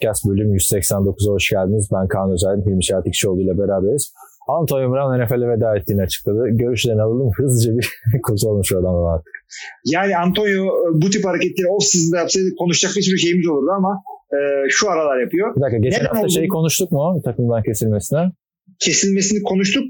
Podcast bölüm 189'a hoş geldiniz. Ben Kaan Özel, Hilmi Şatikçioğlu ile beraberiz. Antonio Brown NFL'e veda ettiğini açıkladı. Görüşlerini alalım. Hızlıca bir kurtulalım şu adamdan artık. Yani Antonio bu tip hareketleri off-season'da yapsaydı konuşacak bir sürü şeyimiz olurdu ama e, şu aralar yapıyor. Bir dakika geçen Neden hafta şeyi konuştuk mu takımdan kesilmesine? kesilmesini konuştuk.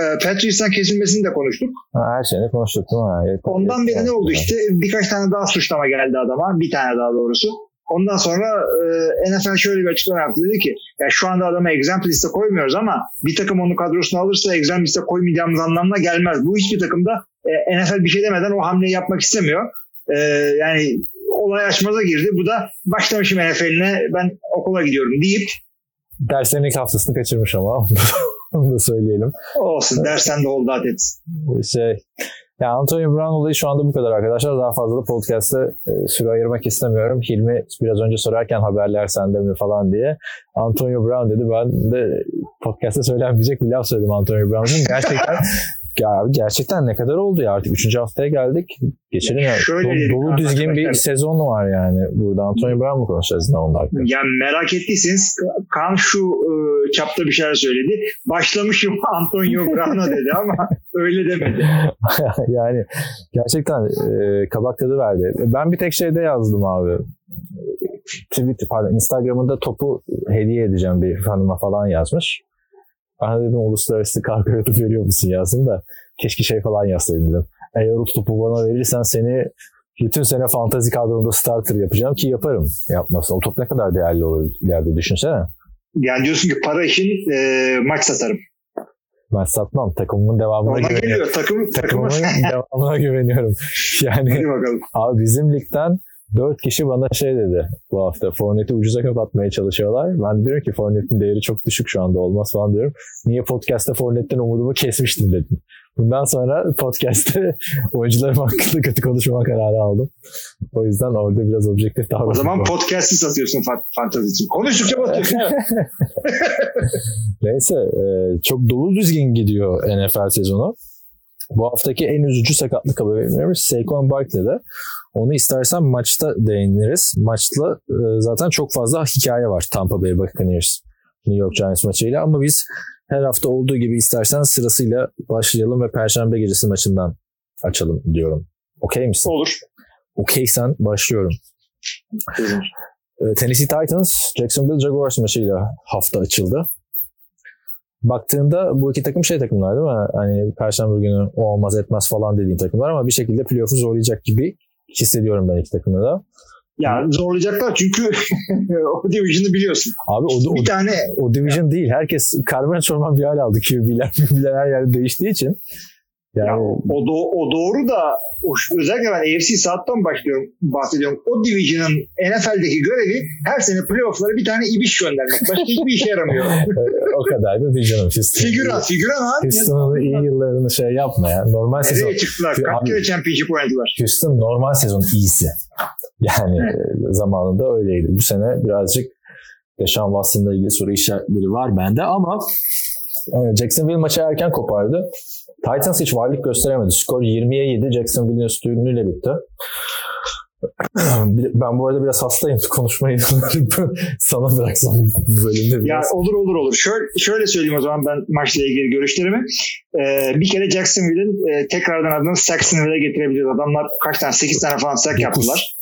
E, Patriots'tan kesilmesini de konuştuk. Ha, her şeyini konuştuk değil mi? Evet, Ondan beri ne oldu işte? Birkaç tane daha suçlama geldi adama. Bir tane daha doğrusu. Ondan sonra e, NFL şöyle bir açıklama yaptı. Dedi ki ya şu anda adama example liste koymuyoruz ama bir takım onu kadrosuna alırsa example liste koymayacağımız anlamına gelmez. Bu hiçbir takımda e, NFL bir şey demeden o hamleyi yapmak istemiyor. E, yani olay açmaza girdi. Bu da başlamışım NFL'ine ben okula gidiyorum deyip Derslerin ilk haftasını kaçırmış ama onu da söyleyelim. Olsun dersten de oldu adet. Şey, ya Antonio Brown olayı şu anda bu kadar arkadaşlar. Daha fazla da podcast'te e, süre ayırmak istemiyorum. Hilmi biraz önce sorarken haberler sende mi falan diye. Antonio Brown dedi. Ben de podcast'te söylenmeyecek bir laf söyledim Antonio Brown'un. Gerçekten Ya abi gerçekten ne kadar oldu ya artık 3. haftaya geldik. Geçelim ya. Şöyle dolu, dolu düzgün bir sezon var yani. Burada Antonio Brown mu konuşacağız ne onlar? Ya merak ettiyseniz Kan şu e, çapta bir şeyler söyledi. Başlamışım Antonio Brown'a dedi ama öyle demedi. yani gerçekten e, kabak tadı verdi. Ben bir tek şeyde yazdım abi. Twitter, pardon Instagram'ında topu hediye edeceğim bir hanıma falan yazmış. Ben dedim uluslararası kargo yatıp veriyor musun yazdım da keşke şey falan yazsaydım dedim. Eğer o topu bana verirsen seni bütün sene fantazi kadronda starter yapacağım ki yaparım yapmasın. O top ne kadar değerli olur ileride düşünsene. Yani diyorsun ki para için e, maç satarım. Maç satmam. Takımımın devamına Ona güveniyorum. Geliyor. Takım, Takımımın devamına güveniyorum. Yani Hadi bakalım. abi bizim ligden Dört kişi bana şey dedi bu hafta. Fornet'i ucuza kapatmaya çalışıyorlar. Ben diyorum ki Fornet'in değeri çok düşük şu anda olmaz falan diyorum. Niye podcast'ta Fornet'ten umudumu kesmiştim dedim. Bundan sonra podcast'te oyuncularım hakkında kötü konuşmama kararı aldım. O yüzden orada biraz objektif davranıyorum. O zaman podcast'i satıyorsun fantezi için. Konuştukça batıyorsun. Neyse e, çok dolu düzgün gidiyor NFL sezonu. Bu haftaki en üzücü sakatlık haberimiz Saquon Barkley'de. Onu istersen maçta değiniriz. Maçta e, zaten çok fazla hikaye var Tampa Bay Buccaneers New York Giants maçıyla ama biz her hafta olduğu gibi istersen sırasıyla başlayalım ve Perşembe gecesi maçından açalım diyorum. Okey misin? Olur. Okeysen başlıyorum. E, Tennessee Titans Jacksonville Jaguars maçıyla hafta açıldı baktığında bu iki takım şey takımlar değil mi? Hani Perşembe günü o olmaz etmez falan dediğin takımlar ama bir şekilde playoff'u zorlayacak gibi hissediyorum ben iki takımda da. Ya zorlayacaklar çünkü o division'ı biliyorsun. Abi o, bir o, tane o division değil. Herkes karman çorman bir hal aldı QB'ler. QB'ler her yerde değiştiği için. Yani... Ya, o, do o doğru da özellikle ben AFC South'tan başlıyorum, bahsediyorum. O Division'ın NFL'deki görevi her sene playoff'lara bir tane ibiş göndermek. Başka hiçbir işe yaramıyor. o kadar da değil canım. Houston, figüran, figüran abi. Houston'ın iyi yıllarını şey yapma ya. Normal Nereye sezon. Nereye çıktılar? Kaç kere championship oynadılar? Houston normal sezon iyisi. Yani evet. zamanında öyleydi. Bu sene birazcık Deşan Watson'la ilgili soru işaretleri var bende ama e, Jacksonville maçı erken kopardı. Titans hiç varlık gösteremedi. Skor 20'ye 7 Jacksonville'in üstünlüğüyle bitti. ben bu arada biraz hastayım. Konuşmayı sana bıraksam bölümde biraz. Ya olur olur olur. Şöyle, şöyle söyleyeyim o zaman ben maçla ilgili görüşlerimi. Ee, bir kere Jacksonville'in e, tekrardan adını Saxonville'e getirebiliriz. Adamlar kaç tane? 8 tane falan sack yaptılar.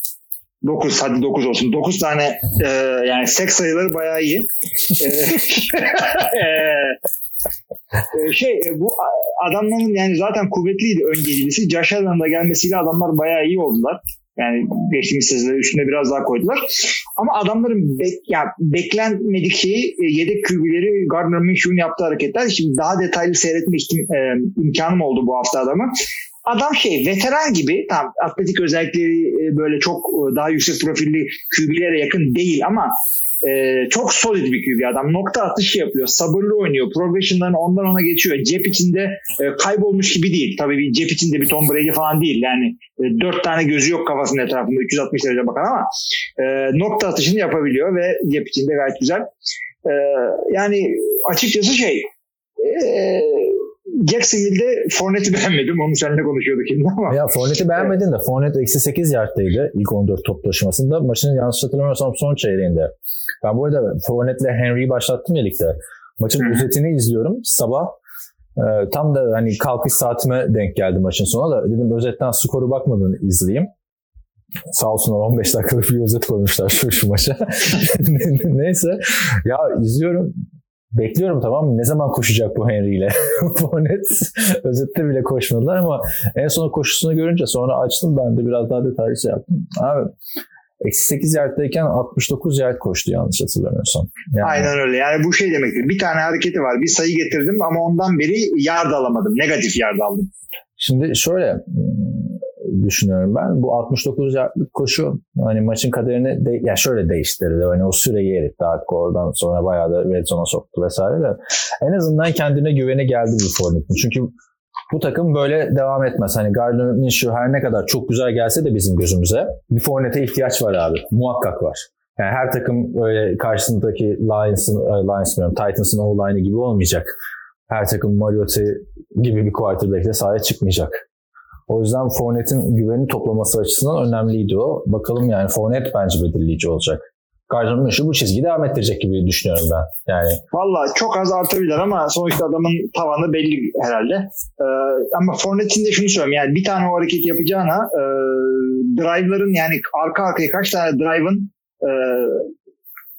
9 hadi 9 olsun. 9 tane e, yani sek sayıları bayağı iyi. E, e, e, şey bu adamların yani zaten kuvvetliydi ön gelisi. Josh Allen'ın da gelmesiyle adamlar bayağı iyi oldular. Yani geçtiğimiz sezonda üstüne biraz daha koydular. Ama adamların bek, ya, beklenmedik şeyi yedek kübüleri Gardner Minshew'un yaptığı hareketler. Şimdi daha detaylı seyretmek için e, imkanım oldu bu hafta adamı adam şey veteran gibi tam atletik özellikleri e, böyle çok e, daha yüksek profilli QB'lere yakın değil ama e, çok solid bir QB adam. Nokta atışı yapıyor. Sabırlı oynuyor. Progression'dan ondan ona geçiyor. Cep içinde e, kaybolmuş gibi değil. Tabii bir cep içinde bir Tom Brady falan değil. Yani e, dört tane gözü yok kafasının etrafında 360 derece bakan ama e, nokta atışını yapabiliyor ve cep içinde gayet güzel. E, yani açıkçası şey e, Jacksonville'de Fournette'i beğenmedim. Onu seninle konuşuyorduk şimdi ama. Ya Fournette'i beğenmedin de Fournette eksi 8 yardtaydı ilk 14 top taşımasında. Maçın yanlış hatırlamıyorsam son çeyreğinde. Ben bu arada Fournette'le Henry'i başlattım ya ligde. Maçın Hı. özetini izliyorum sabah. Ee, tam da hani kalkış saatime denk geldi maçın sonu da dedim özetten skoru bakmadan izleyeyim. Sağ olsunlar 15 dakikalık bir özet koymuşlar şu şu maça. Neyse ya izliyorum bekliyorum tamam mı? Ne zaman koşacak bu Henry ile? Fournette özette bile koşmadılar ama en son koşusunu görünce sonra açtım ben de biraz daha detaylı şey yaptım. Abi Eksi 8 yardtayken 69 yard koştu yanlış hatırlamıyorsam. Yani... Aynen öyle. Yani bu şey demektir. Bir tane hareketi var. Bir sayı getirdim ama ondan beri yard alamadım. Negatif yard aldım. Şimdi şöyle düşünüyorum ben. Bu 69 yardlık koşu hani maçın kaderini de, yani şöyle değiştirdi. Hani o süreyi eritti artık oradan sonra bayağı da red zone'a soktu vesaire de. En azından kendine güveni geldi bu Fournette'in. Çünkü bu takım böyle devam etmez. Hani Gardner Minshew her ne kadar çok güzel gelse de bizim gözümüze bir Fournette'e ihtiyaç var abi. Muhakkak var. Yani her takım öyle karşısındaki Lions'ın, e, Lions diyorum, Titans'ın o gibi olmayacak. Her takım Mariota gibi bir quarterback'le sahaya çıkmayacak. O yüzden Fournette'in güveni toplaması açısından önemliydi o. Bakalım yani Fournette bence belirleyici olacak. Gardner şu bu çizgiyi devam ettirecek gibi düşünüyorum ben. Yani. Valla çok az artabilir ama sonuçta adamın tavanı belli herhalde. Ee, ama Fournette'in de şunu söyleyeyim yani bir tane o hareket yapacağına e, drive'ların yani arka arkaya kaç tane drive'ın e,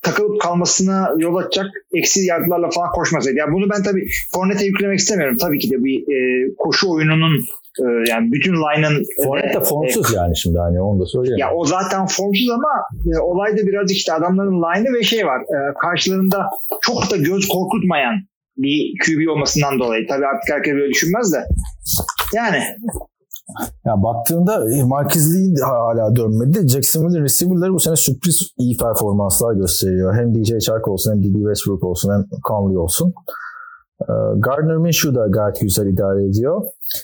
takılıp kalmasına yol açacak eksi yardlarla falan koşmasaydı. Yani bunu ben tabii Fournette'e yüklemek istemiyorum. Tabii ki de bir e, koşu oyununun yani bütün line'ın Fournette de formsuz e, yani şimdi hani onu da söyleyeyim. Ya o zaten formsuz ama e, olay da birazcık işte adamların line'ı ve şey var. E, karşılarında çok da göz korkutmayan bir QB olmasından dolayı. Tabii artık herkes böyle düşünmez de. Yani ya baktığında Marquez Lee hala dönmedi. Jacksonville receiver'ları bu sene sürpriz iyi performanslar gösteriyor. Hem DJ Chark olsun hem D.B. Westbrook olsun hem Conley olsun. Ee, Gardner Minshew da gayet güzel idare ediyor.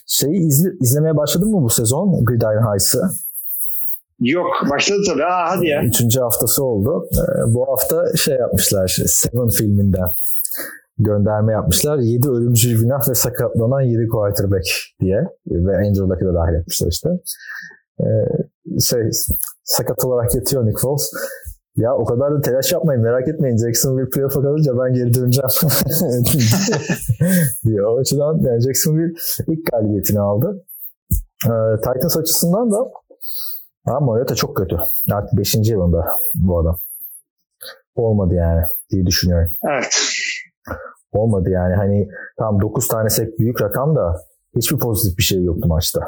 Şeyi izle, izlemeye başladın mı bu sezon Gridiron Heights'ı? Yok başladı tabii. Aa, hadi ya. Üçüncü haftası oldu. Ee, bu hafta şey yapmışlar Seven filminden gönderme yapmışlar. 7 ölümcül günah ve sakatlanan 7 quarterback diye ve Andrew Luck'ı da dahil etmişler işte. Ee, şey, sakat olarak yatıyor Nick Foles. Ya o kadar da telaş yapmayın merak etmeyin Jacksonville playoff'a kalınca ben geri döneceğim diyor. O açıdan yani Jacksonville ilk galibiyetini aldı. Ee, Titans açısından da ama Mariota çok kötü. Artık 5. yılında bu adam. Olmadı yani diye düşünüyorum. Evet. Olmadı yani hani tam 9 tane sek büyük rakam da hiçbir pozitif bir şey yoktu maçta.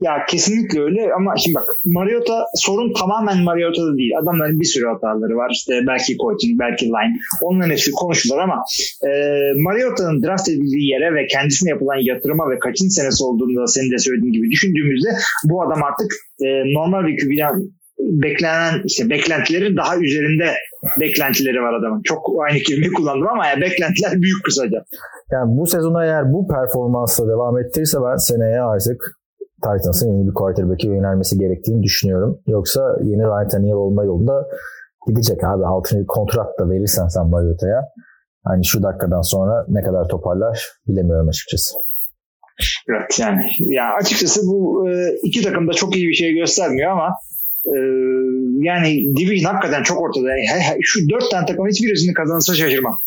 Ya kesinlikle öyle ama şimdi bak Mariota sorun tamamen Mariota'da değil. Adamların bir sürü hataları var. İşte belki coaching, belki line. Onların hepsi konuşulur ama e, Mariota'nın draft edildiği yere ve kendisine yapılan yatırıma ve kaçıncı senesi olduğunu da senin de söylediğin gibi düşündüğümüzde bu adam artık e, normal bir QB'den beklenen işte beklentilerin daha üzerinde beklentileri var adamın. Çok aynı kelimeyi kullandım ama yani beklentiler büyük kısaca. Yani bu sezona eğer bu performansla devam ettirirse ben seneye artık Titans'ın yeni bir quarterback'e yönelmesi gerektiğini düşünüyorum. Yoksa yeni Ryan Tannehill olma yolunda gidecek abi. Altını bir kontrat da verirsen sen Mariota'ya hani şu dakikadan sonra ne kadar toparlar bilemiyorum açıkçası. Evet yani ya açıkçası bu e, iki takım da çok iyi bir şey göstermiyor ama e, yani division hakikaten çok ortada. Şu dört tane takım hiçbirisini kazanırsa şaşırmam.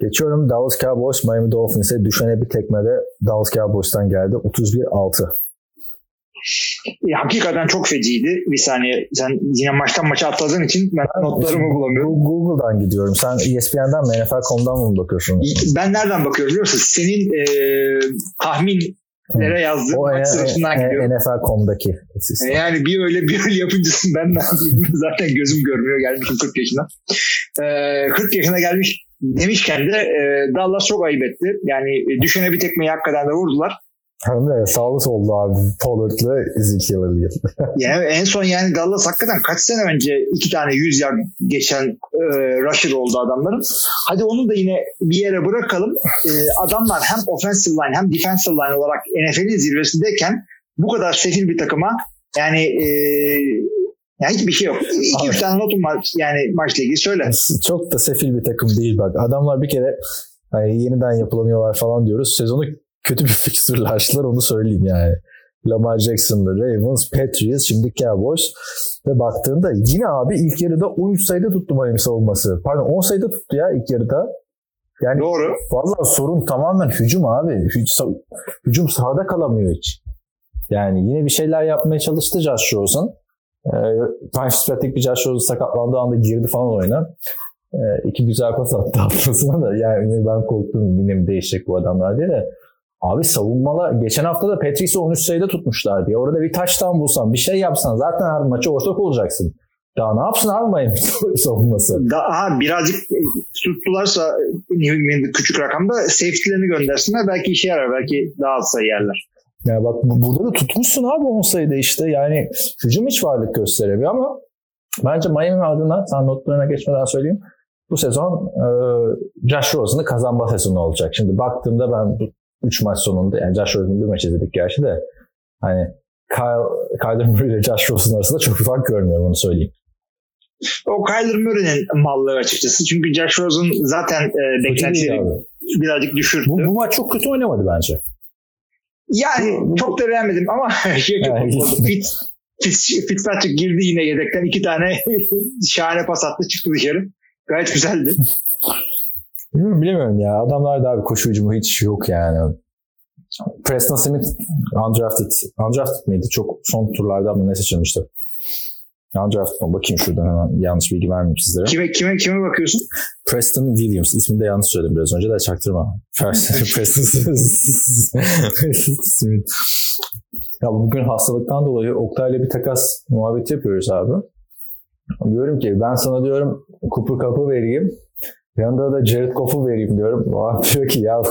Geçiyorum Dallas Cowboys Miami Dolphins'e düşene bir tekmede Dallas Cowboys'tan geldi. 31-6. Ya, hakikaten çok feciydi. Bir saniye sen yine maçtan maça atladığın için ben notlarımı bulamıyorum. Google'dan gidiyorum. Sen ESPN'den mi NFL.com'dan mı bakıyorsun? Ben nereden bakıyorum biliyor musun? Senin e, tahmin Nereye yazdığın o maç sırasından gidiyor. NFL.com'daki sistem. Yani bir öyle bir öyle yapıncısın ben Zaten gözüm görmüyor gelmişim 40 yaşına. Ee, 40 yaşına gelmiş demişken de e, Dallas çok ayıp etti. Yani e, düşene bir tekmeyi hakikaten de vurdular. Hem de sağlı sollu abi Pollard'la Ezekiel Elliott. yani en son yani Dallas hakikaten kaç sene önce iki tane 100 yard geçen e, rusher oldu adamların. Hadi onu da yine bir yere bırakalım. E, adamlar hem offensive line hem defensive line olarak NFL'in zirvesindeyken bu kadar sefil bir takıma yani e, yani hiçbir şey yok. İki üç tane notum var yani maçla ilgili söyle. Çok da sefil bir takım değil bak. Adamlar bir kere hani yeniden yapılanıyorlar falan diyoruz. Sezonu kötü bir fikstürle açtılar onu söyleyeyim yani. Lamar Jackson'lı Ravens, Patriots, şimdi Cowboys ve baktığında yine abi ilk yarıda 13 sayıda tuttu Miami savunması. Pardon 10 sayıda tuttu ya ilk yarıda. Yani Doğru. Valla sorun tamamen hücum abi. Hüc- hücum sahada kalamıyor hiç. Yani yine bir şeyler yapmaya çalıştı Josh Rosen. Ryan Fitzpatrick bir Josh Rosen sakatlandığı anda girdi falan oyuna. Ee, iki güzel pas attı haftasına da. Yani ben korktum yine mi değişecek bu adamlar diye de. Abi savunmalar geçen hafta da Patrice'i 13 sayıda tutmuşlar diye. Orada bir touchdown bulsan bir şey yapsan zaten her maçı ortak olacaksın. Daha ne yapsın Miami savunması? Daha birazcık tuttularsa New England küçük rakamda safety'lerini göndersinler. Belki işe yarar. Belki daha az sayı yerler. Ya bak burada da tutmuşsun abi 10 sayıda işte. Yani hücum hiç varlık gösteremiyor ama bence Miami adına sen notlarına geçmeden söyleyeyim. Bu sezon e, Josh Rosen'ı kazanma sezonu olacak. Şimdi baktığımda ben 3 maç sonunda yani Josh Rosen'ın bir maç izledik gerçi de hani Kyle, Kyler Murray ile Josh Rosen arasında çok bir fark görmüyorum onu söyleyeyim. O Kyler Murray'nin malları açıkçası. Çünkü Josh Rosen zaten e, beklentileri birazcık düşürdü. Bu, bu maç çok kötü oynamadı bence. Yani çok da beğenmedim ama şey çok yani. Fit, Fitz, Fitzpatrick girdi yine yedekten. iki tane şahane pas attı çıktı dışarı. Gayet güzeldi. Bilmiyorum, bilemiyorum ya. Adamlar da abi koşu hücumu hiç yok yani. Preston Smith undrafted. Undrafted miydi? Çok son turlarda mı ne seçilmişti? Undrafted mı? Bakayım şuradan hemen yanlış bilgi vermeyeyim sizlere. Kime, kime, kime bakıyorsun? Preston Williams. İsmini de yanlış söyledim biraz önce de çaktırma. Preston Smith. Ya bugün hastalıktan dolayı Oktay'la bir takas muhabbeti yapıyoruz abi. Diyorum ki ben sana diyorum Cooper Cup'ı vereyim. Yanında da Jared Goff'u vereyim diyorum. Abi diyor ki ya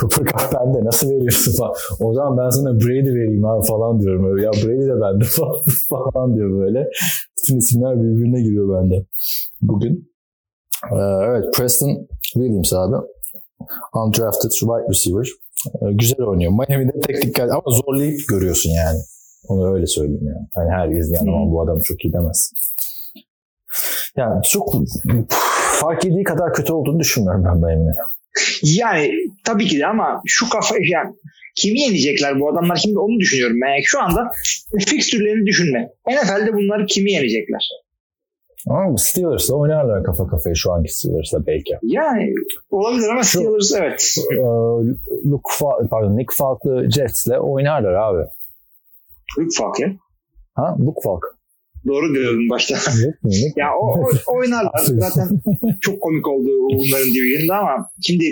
Cooper Cup bende nasıl veriyorsun falan. O zaman ben sana Brady vereyim abi falan diyorum. Öyle. Ya Brady de bende falan diyor böyle. Bütün isimler birbirine giriyor bende. Bugün. Ee, evet Preston Williams abi. Undrafted wide receiver. Ee, güzel oynuyor. Miami'de tek dikkat ama zorlayıp görüyorsun yani. Onu öyle söyleyeyim yani. Hani her izleyen ama bu adam çok iyi demez. Yani çok fark ettiği kadar kötü olduğunu düşünmüyorum ben Miami'nin. Yani tabii ki de ama şu kafa yani kimi yenecekler bu adamlar şimdi onu düşünüyorum ben. Yani şu anda fikstürlerini düşünme. NFL'de bunları kimi yenecekler? Ama Steelers'la oynarlar kafa kafaya şu anki Steelers'la belki. Yani olabilir ama Steelers evet. E, Luke Fa- pardon, Nick Falk'lı Jets'le oynarlar abi. Luke Falk ya? Ha? Luke Falk. Doğru diyordun başta. ya o, o oynarlar. Zaten çok komik oldu onların division'da ama şimdi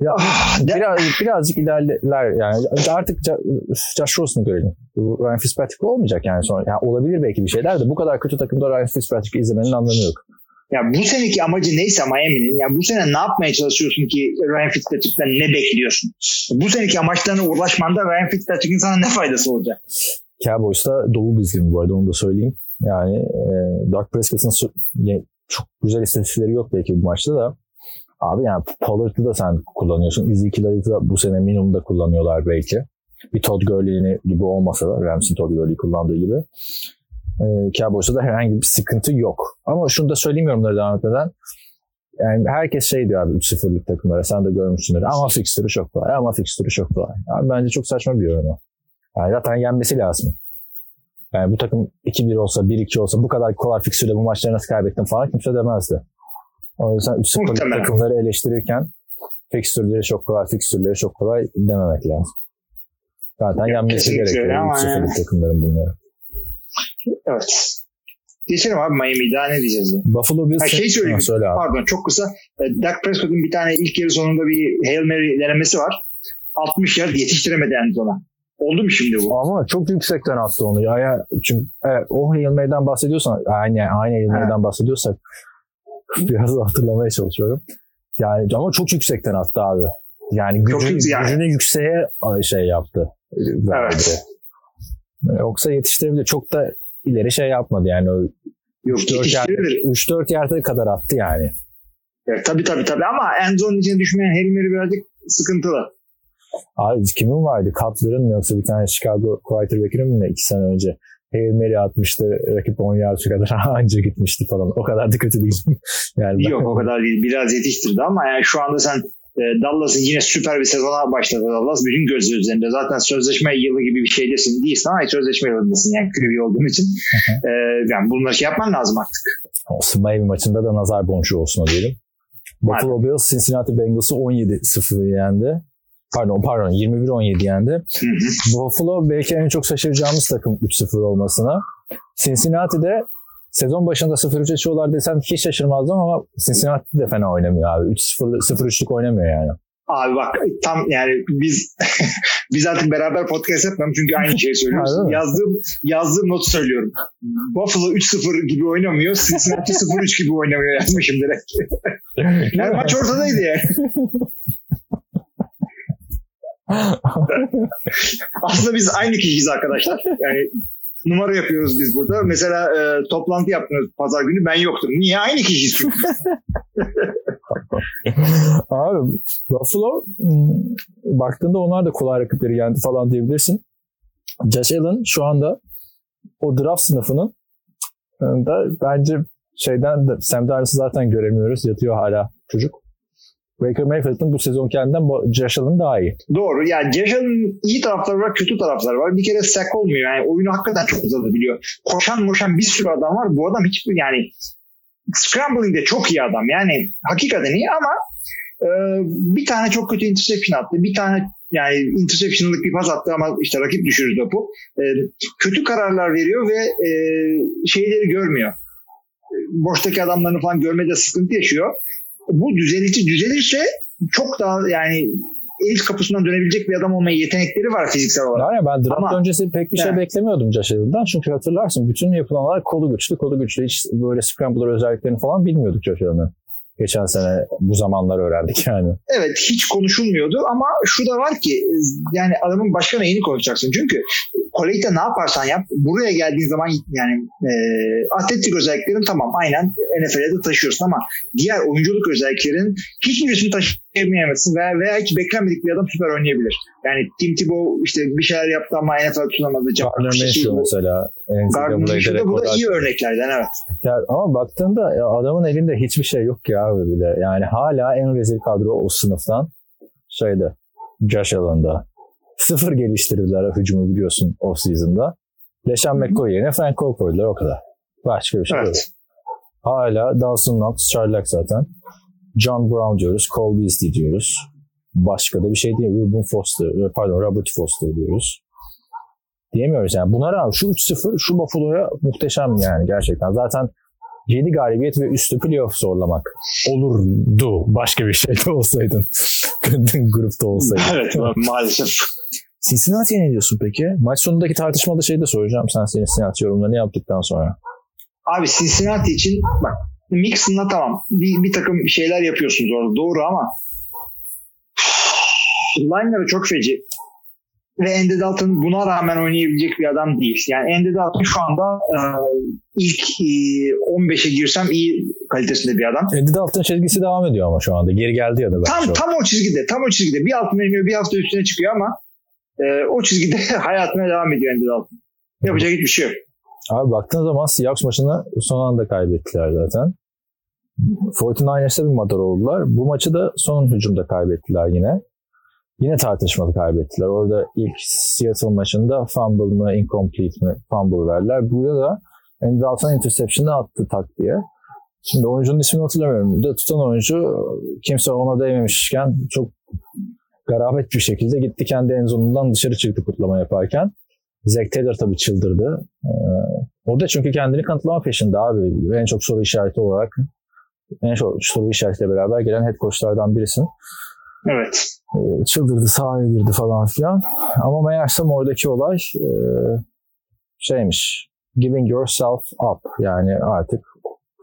ya ah, biraz birazcık ilerler yani artık Josh Rosen'ı görelim. Ryan Fitzpatrick olmayacak yani sonra. Yani olabilir belki bir şeyler de bu kadar kötü takımda Ryan Fitzpatrick izlemenin anlamı yok. Ya bu seneki amacı neyse Miami'nin ya bu sene ne yapmaya çalışıyorsun ki Ryan Fitzpatrick'ten ne bekliyorsun? Bu seneki amaçlarına ulaşmanda Ryan Fitzpatrick'in sana ne faydası olacak? Cowboys'ta dolu dizgin bu arada onu da söyleyeyim. Yani e, Doug Prescott'ın çok güzel istatistikleri yok belki bu maçta da. Abi yani Pollard'ı da sen kullanıyorsun. Ezekiel'ı da bu sene minimumda kullanıyorlar belki. Bir Todd Gurley'ini gibi olmasa da Rams'in Todd Gurley'i kullandığı gibi. E, Cowboys'ta da herhangi bir sıkıntı yok. Ama şunu da söyleyeyim yorumları devam etmeden. Yani herkes şey diyor abi 3-0'lık takımlara sen de görmüşsündür. Ama fixtürü çok kolay. Ama fixtürü çok kolay. Abi bence çok saçma bir yorum. Yani zaten yenmesi lazım. Yani bu takım 2-1 olsa, 1-2 olsa bu kadar kolay fiksürle bu maçları nasıl kaybettin falan kimse demezdi. O yüzden 3-0 takımları eleştirirken fikstürleri çok kolay, fikstürleri çok kolay dememek lazım. Zaten Yok, yenmesi gerekiyor 3-0 takımların bunları. Evet. Geçelim abi daha ne diyeceğiz ya? Buffalo Bills. Şey söyleyeyim. Ha, söyle abi. Pardon çok kısa. E, Dak Prescott'un bir tane ilk yarı sonunda bir Hail Mary denemesi var. 60 yard yetiştiremedi Enzo'na. Oldu mu şimdi bu? Ama çok yüksekten attı onu ya. ya çünkü evet, o Hail bahsediyorsan aynı aynı Hail bahsediyorsak biraz hatırlamaya çalışıyorum. Yani ama çok yüksekten attı abi. Yani gücün, yani. gücünü yükseğe şey yaptı. Verdi. Evet. Yoksa yetiştirebilir. Çok da ileri şey yapmadı yani. O Yok 3-4 yerde, yerde kadar attı yani. Evet, tabii tabii tabii ama Enzo'nun içine düşmeyen Hail birazcık sıkıntılı. Abi kimin vardı? Cutler'ın mı yoksa bir tane Chicago quarterback'inin mi iki sene önce? Hail Mary atmıştı. Rakip 10 yard kadar anca gitmişti falan. O kadar da kötü değil. yani Yok o kadar değil. Biraz yetiştirdi ama yani şu anda sen E, Dallas'ın yine süper bir sezona başladı Dallas. Bütün gözler üzerinde. Zaten sözleşme yılı gibi bir şeydesin. Değilsin ama sözleşme yılındasın yani QB olduğun için. e, yani bunları şey yapman lazım artık. Olsun Miami maçında da nazar boncuğu olsun diyelim. Buffalo Bills Cincinnati Bengals'ı 17-0 yendi. Pardon pardon 21-17 yendi. Buffalo belki en çok şaşıracağımız takım 3-0 olmasına. Cincinnati'de sezon başında 0-3 açıyorlar desen hiç şaşırmazdım ama Cincinnati de fena oynamıyor abi. 3-0 0-3'lük oynamıyor yani. Abi bak tam yani biz biz artık beraber podcast yapmıyorum çünkü aynı şeyi söylüyoruz. Yazdığım, yazdığım notu söylüyorum. Buffalo 3-0 gibi oynamıyor. Cincinnati 0-3 gibi oynamıyor yazmışım direkt. Yani maç ortadaydı yani. Aslında biz aynı kişiyiz arkadaşlar. Yani numara yapıyoruz biz burada. Mesela e, toplantı yaptınız pazar günü ben yoktum. Niye? Aynı kişiyiz çünkü. Abi Buffalo hmm, baktığında onlar da kolay rakipleri yendi falan diyebilirsin. Josh Allen şu anda o draft sınıfının e, da bence şeyden de Sam Darnold'u zaten göremiyoruz. Yatıyor hala çocuk. Baker Mayfield'ın bu sezon kendinden Allen daha iyi. Doğru. Yani Cejal'ın iyi tarafları var, kötü tarafları var. Bir kere sack olmuyor. Yani oyunu hakikaten çok uzatabiliyor. Koşan moşan bir sürü adam var. Bu adam hiçbir yani scrambling'de çok iyi adam. Yani hakikaten iyi ama e, bir tane çok kötü interception attı. Bir tane yani interception'lık bir pas attı ama işte rakip düşürür topu. E, kötü kararlar veriyor ve e, şeyleri görmüyor. Boştaki adamlarını falan görmede sıkıntı yaşıyor. Bu düzelici düzelirse çok daha yani ilk kapısından dönebilecek bir adam olmaya yetenekleri var fiziksel olarak. Yani ben draft Ama- öncesi pek bir şey Evet. beklemiyordum Allen'dan. Çünkü hatırlarsın bütün yapılanlar kolu güçlü, kolu güçlü. Hiç böyle scrambler özelliklerini falan bilmiyorduk Allen'ın. Geçen sene bu zamanlar öğrendik yani. Evet hiç konuşulmuyordu ama şu da var ki yani adamın başka neyini konuşacaksın. Çünkü kolejde ne yaparsan yap buraya geldiğin zaman yani e, atletik özelliklerin tamam aynen NFL'e de taşıyorsun ama diğer oyunculuk özelliklerin hiçbirisini taşıyamayamazsın veya, veya hiç beklenmedik bir adam süper oynayabilir. Yani Tim Tebow işte bir şeyler yaptı ama NFL tutamadı. Gardner Minshew mesela. Gardner NCAA'de Minshew'da bu da iyi örneklerden evet. Ya ama baktığında ya adamın elinde hiçbir şey yok ki abi bile. Yani hala en rezil kadro o sınıftan şeyde Josh Allen'da. Sıfır geliştirdiler hücumu biliyorsun off season'da. Leşan McCoy yerine Frank Gore koydular o kadar. Başka bir şey yok. Evet. Hala Dawson Knox, Charlock zaten. John Brown diyoruz, Cole Beasley diyoruz. Başka da bir şey değil. Ruben Foster, pardon Robert Foster diyoruz. Diyemiyoruz yani. Buna rağmen şu 3-0 şu Buffalo'ya muhteşem yani gerçekten. Zaten 7 galibiyet ve üstü playoff zorlamak olurdu. Başka bir şeyde olsaydın. Grupta olsaydın. Evet maalesef. Cincinnati'ye ne diyorsun peki? Maç sonundaki tartışmada şey de soracağım. Sen Cincinnati yorumlarını yaptıktan sonra. Abi Cincinnati için bak Mixon'la tamam bir, bir takım şeyler yapıyorsunuz orada doğru ama line'ları çok feci. Ve Andy Dalton buna rağmen oynayabilecek bir adam değil. Yani Andy Dalton şu anda e, ilk e, 15'e girsem iyi kalitesinde bir adam. Andy Dalton çizgisi devam ediyor ama şu anda. Geri geldi ya da bence. Tam tam o çizgide, tam o çizgide. Bir altına iniyor, bir hafta üstüne çıkıyor ama e, o çizgide hayatına devam ediyor Andy Dalton. Yapacak hiçbir şey yok. Abi baktığın zaman Seahawks maçını son anda kaybettiler zaten. 49ers'e bir madar oldular. Bu maçı da son hücumda kaybettiler yine. Yine tartışmalı kaybettiler. Orada ilk Seattle maçında fumble mı, incomplete mi fumble verdiler. Burada da Andy Dalton interception'ı attı tak diye. Şimdi oyuncunun ismini hatırlamıyorum. Da tutan oyuncu kimse ona değmemişken çok garabet bir şekilde gitti kendi enzonundan dışarı çıktı kutlama yaparken. Zack Taylor tabii çıldırdı. Ee, o da çünkü kendini kanıtlama peşinde abi. En çok soru işareti olarak en çok soru işaretiyle beraber gelen head coachlardan birisin. Evet. Ee, çıldırdı, sahaya girdi falan filan. Ama meğersem oradaki olay e, şeymiş. Giving yourself up. Yani artık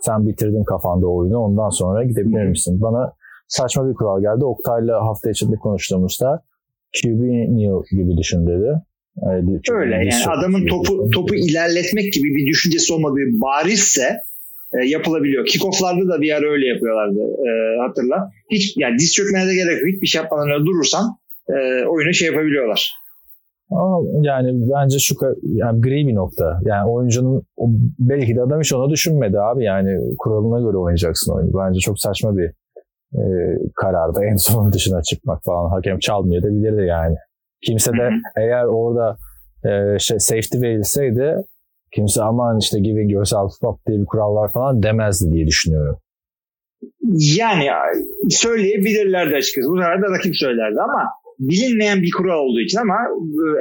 sen bitirdin kafanda oyunu ondan sonra gidebilir misin? Bana saçma bir kural geldi. Oktay'la hafta içinde konuştuğumuzda QB Neal gibi düşün dedi. Yani Öyle yani adamın topu topu ilerletmek gibi bir düşüncesi olmadığı barizse e, yapılabiliyor. Kickoff'larda da bir ara öyle yapıyorlardı e, hatırla. Hiç yani diz çökmene de gerek yok. Hiçbir şey yapmadan öyle durursan e, oyunu şey yapabiliyorlar. Ama yani bence şu yani gri bir nokta. Yani oyuncunun belki de adam hiç onu düşünmedi abi. Yani kuralına göre oynayacaksın oyunu. Bence çok saçma bir e, kararda en son dışına çıkmak falan. Hakem çalmıyor da bilirdi yani. Kimse de eğer orada e, şey, safety verilseydi kimse aman işte giving yourself up diye bir kural var falan demezdi diye düşünüyorum. Yani söyleyebilirlerdi açıkçası. Bu sefer de rakip söylerdi ama bilinmeyen bir kural olduğu için ama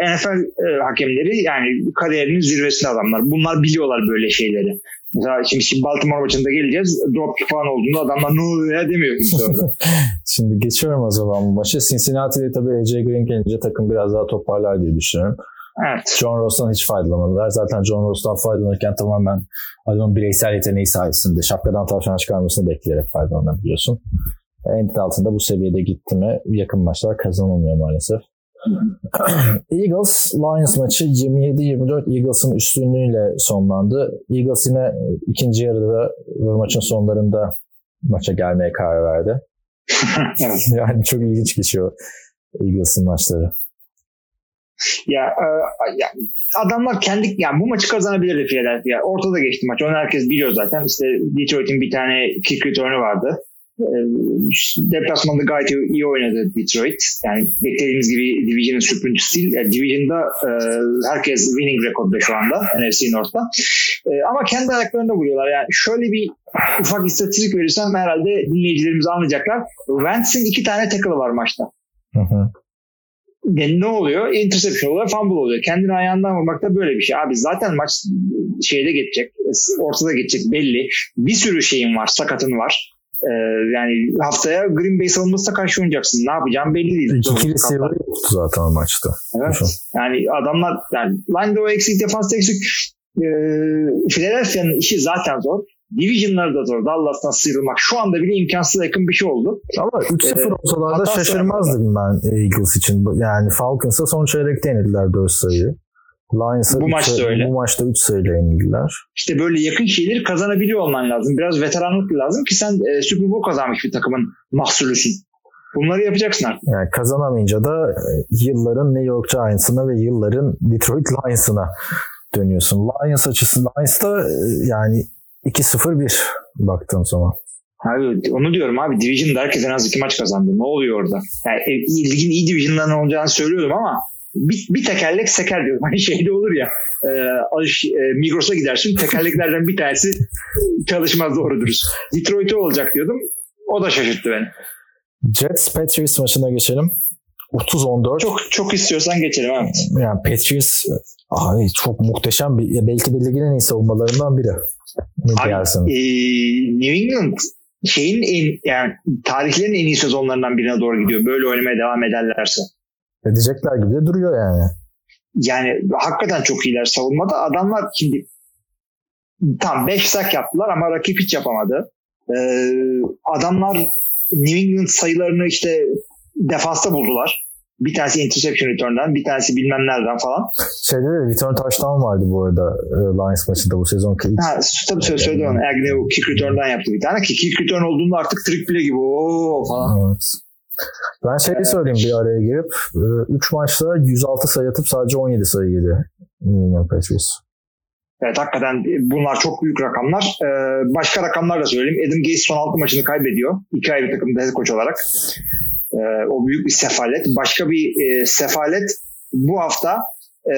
e, NFL e, hakemleri yani kariyerinin zirvesinde adamlar. Bunlar biliyorlar böyle şeyleri. Mesela şimdi, şimdi Baltimore maçında geleceğiz. Drop falan olduğunda adamlar ne oluyor ya demiyor şimdi geçiyorum o zaman bu maçı. Cincinnati'de tabii AJ Green gelince takım biraz daha toparlar diye düşünüyorum. Evet. John Ross'tan hiç faydalanmadılar. Zaten John Ross'tan faydalanırken tamamen adamın bireysel yeteneği sayesinde şapkadan tavşan çıkarmasını bekleyerek faydalanabiliyorsun. Endit altında bu seviyede gitti mi yakın maçlar kazanılmıyor maalesef. Eagles Lions maçı 27-24 Eagles'ın üstünlüğüyle sonlandı. Eagles yine ikinci yarıda ve maçın sonlarında maça gelmeye karar verdi. yani çok ilginç geçiyor Eagles'ın maçları. Ya, e, ya adamlar kendi yani bu maçı kazanabilirdi Philadelphia. Ortada geçti maç. Onu herkes biliyor zaten. İşte Detroit'in bir tane kick return'ü vardı. Ee, deplasmanda gayet iyi oynadı Detroit. Yani beklediğimiz gibi Division'ın sürpüntüsü değil. Yani Division'da e, herkes winning rekorda şu anda NFC North'ta. E, ama kendi ayaklarında vuruyorlar. Yani şöyle bir ufak istatistik verirsem herhalde dinleyicilerimiz anlayacaklar. Wentz'in iki tane tackle'ı var maçta. Hı hı. Yani ne oluyor? Interception oluyor, fumble oluyor. Kendini ayağından vurmak da böyle bir şey. Abi zaten maç şeyde geçecek, ortada geçecek belli. Bir sürü şeyin var, sakatın var. Ee, yani haftaya Green Bay savunmasına karşı oynayacaksın. Ne yapacağım belli değil. İki receiver yoktu zaten maçta. Evet. Düşün. Yani adamlar yani line o eksik, defans eksik. Ee, Philadelphia'nın işi zaten zor. Division'lar da zor. Dallas'tan sıyrılmak şu anda bile imkansız yakın bir şey oldu. Ama 3-0 ee, olsalar da şaşırmazdım ben Eagles için. Yani Falcons'a son çeyrekte yenildiler 4 sayı. Lions'a bu maçta sayı, öyle. Bu maçta 3 sayıyla yenildiler. İşte böyle yakın şeyleri kazanabiliyor olman lazım. Biraz veteranlık lazım ki sen e, Super Bowl kazanmış bir takımın mahsulüsün. Bunları yapacaksın artık. Yani kazanamayınca da e, yılların New York Giants'ına ve yılların Detroit Lions'ına dönüyorsun. Lions açısından Lions'ta e, yani 2-0-1 baktığın zaman. Abi onu diyorum abi Division'da herkes en az iki maç kazandı. Ne oluyor orada? Yani e, ligin iyi Division'dan olacağını söylüyordum ama bir, bir tekerlek seker diyorum. Hani şeyde olur ya e, alış, e, Migros'a gidersin tekerleklerden bir tanesi çalışmaz doğru dürüst. Detroit'e olacak diyordum. O da şaşırttı beni. Jets Patriots maçına geçelim. 30-14. Çok çok istiyorsan geçelim evet. Yani Patriots abi çok muhteşem bir belki de ligin en iyi savunmalarından biri. Ne abi, E, New England şeyin en yani tarihlerin en iyi sezonlarından birine doğru gidiyor. Böyle oynamaya devam ederlerse. Edecekler gibi de duruyor yani. Yani hakikaten çok iyiler savunmada. Adamlar şimdi tam 5 sak yaptılar ama rakip hiç yapamadı. Ee, adamlar New England sayılarını işte defansta buldular. Bir tanesi interception return'dan, bir tanesi bilmem nereden falan. Şeyde de return touchdown vardı bu arada e, Lions maçında bu sezon. Ha, tabii söyle, söyledim onu. Agnew kick return'dan yaptı bir tane ki kick return olduğunda artık trick play gibi ooo falan. Evet. Ben şeyi söyleyeyim bir araya girip 3 e, maçta 106 sayı atıp sadece 17 sayı yedi New England Patriots. Evet hakikaten bunlar çok büyük rakamlar. Ee, başka rakamlar da söyleyeyim. Adam Gates son 6 maçını kaybediyor. İki ayrı takımda head coach olarak. Ee, o büyük bir sefalet. Başka bir e, sefalet bu hafta e,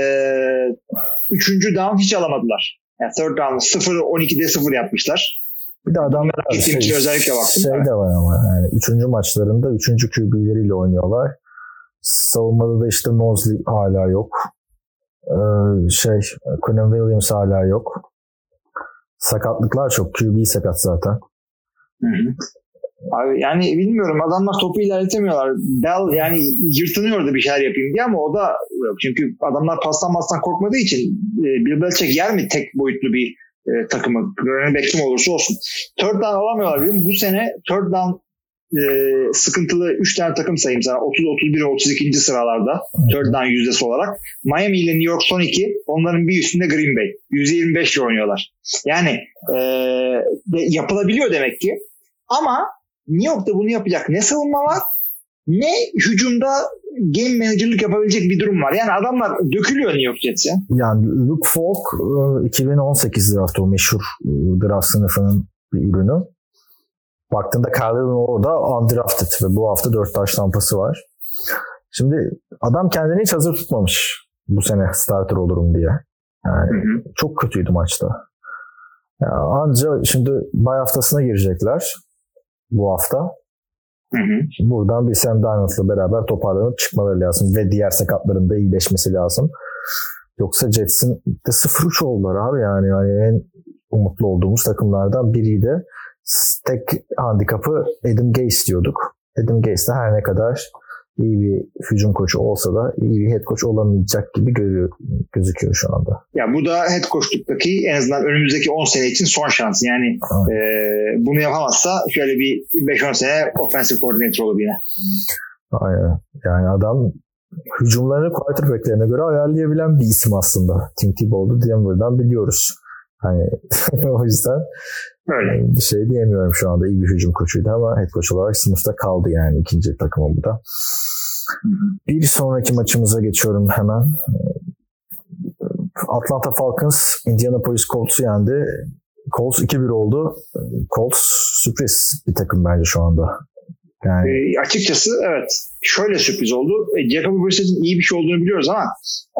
üçüncü down hiç alamadılar. Yani third down 0-12'de 0 yapmışlar. Bir de adamlar şey, için özellikle baktım. Şey de var ama yani üçüncü maçlarında üçüncü QB'leriyle oynuyorlar. Savunmada da işte Mosley hala yok. Ee, şey Quinn Williams hala yok. Sakatlıklar çok. QB sakat zaten. Hı hı. Abi yani bilmiyorum adamlar topu ilerletemiyorlar. Bell yani yırtınıyordu bir şeyler yapayım diye ama o da yok. Çünkü adamlar pastan pastan korkmadığı için e, Bill Belichick yer mi tek boyutlu bir e, takımı. Running back kim olursa olsun. Third down alamıyorlar. Değil mi? Bu sene third down e, sıkıntılı 3 tane takım sayayım sana. 30, 31, 32. sıralarda third down yüzdesi olarak. Miami ile New York son iki. Onların bir üstünde Green Bay. %25 ile oynuyorlar. Yani e, yapılabiliyor demek ki. Ama New York'ta bunu yapacak ne savunma var ne hücumda game manager'lık yapabilecek bir durum var. Yani adamlar dökülüyor New York Jets'e. Yani Luke Falk 2018 e, draft o meşhur e, draft sınıfının bir ürünü. Baktığında Kyle'ın orada undrafted ve bu hafta 4 taş tampası var. Şimdi adam kendini hiç hazır tutmamış bu sene starter olurum diye. Yani hı hı. çok kötüydü maçta. Yani anca şimdi bay haftasına girecekler bu hafta. Hı hı. Buradan bir Sam Darnold'la beraber toparlanıp çıkmaları lazım ve diğer sakatların da iyileşmesi lazım. Yoksa Jets'in de 0-3 oldular abi yani. yani en umutlu olduğumuz takımlardan biriydi. Tek handikapı Adam Gase diyorduk. Adam Gase de her ne kadar iyi bir hücum koçu olsa da iyi bir head coach olamayacak gibi görüyor, gözüküyor şu anda. Ya bu da head coachluk'taki en azından önümüzdeki 10 sene için son şans. Yani e, bunu yapamazsa şöyle bir 5-10 sene offensive coordinator olur yine. Aynen. Yani adam hücumlarını quarterback'lerine göre ayarlayabilen bir isim aslında. Tim Tebow'du Denver'dan biliyoruz. Hani o yüzden Öyle. bir şey diyemiyorum şu anda. iyi bir hücum koçuydu ama head coach olarak sınıfta kaldı yani ikinci takımı bu da. Bir sonraki maçımıza geçiyorum hemen. Atlanta Falcons Indianapolis Colts'u yendi. Colts 2-1 oldu. Colts sürpriz bir takım bence şu anda. Yani... E, açıkçası evet. Şöyle sürpriz oldu. E, Jacoby Brissett'in iyi bir şey olduğunu biliyoruz ama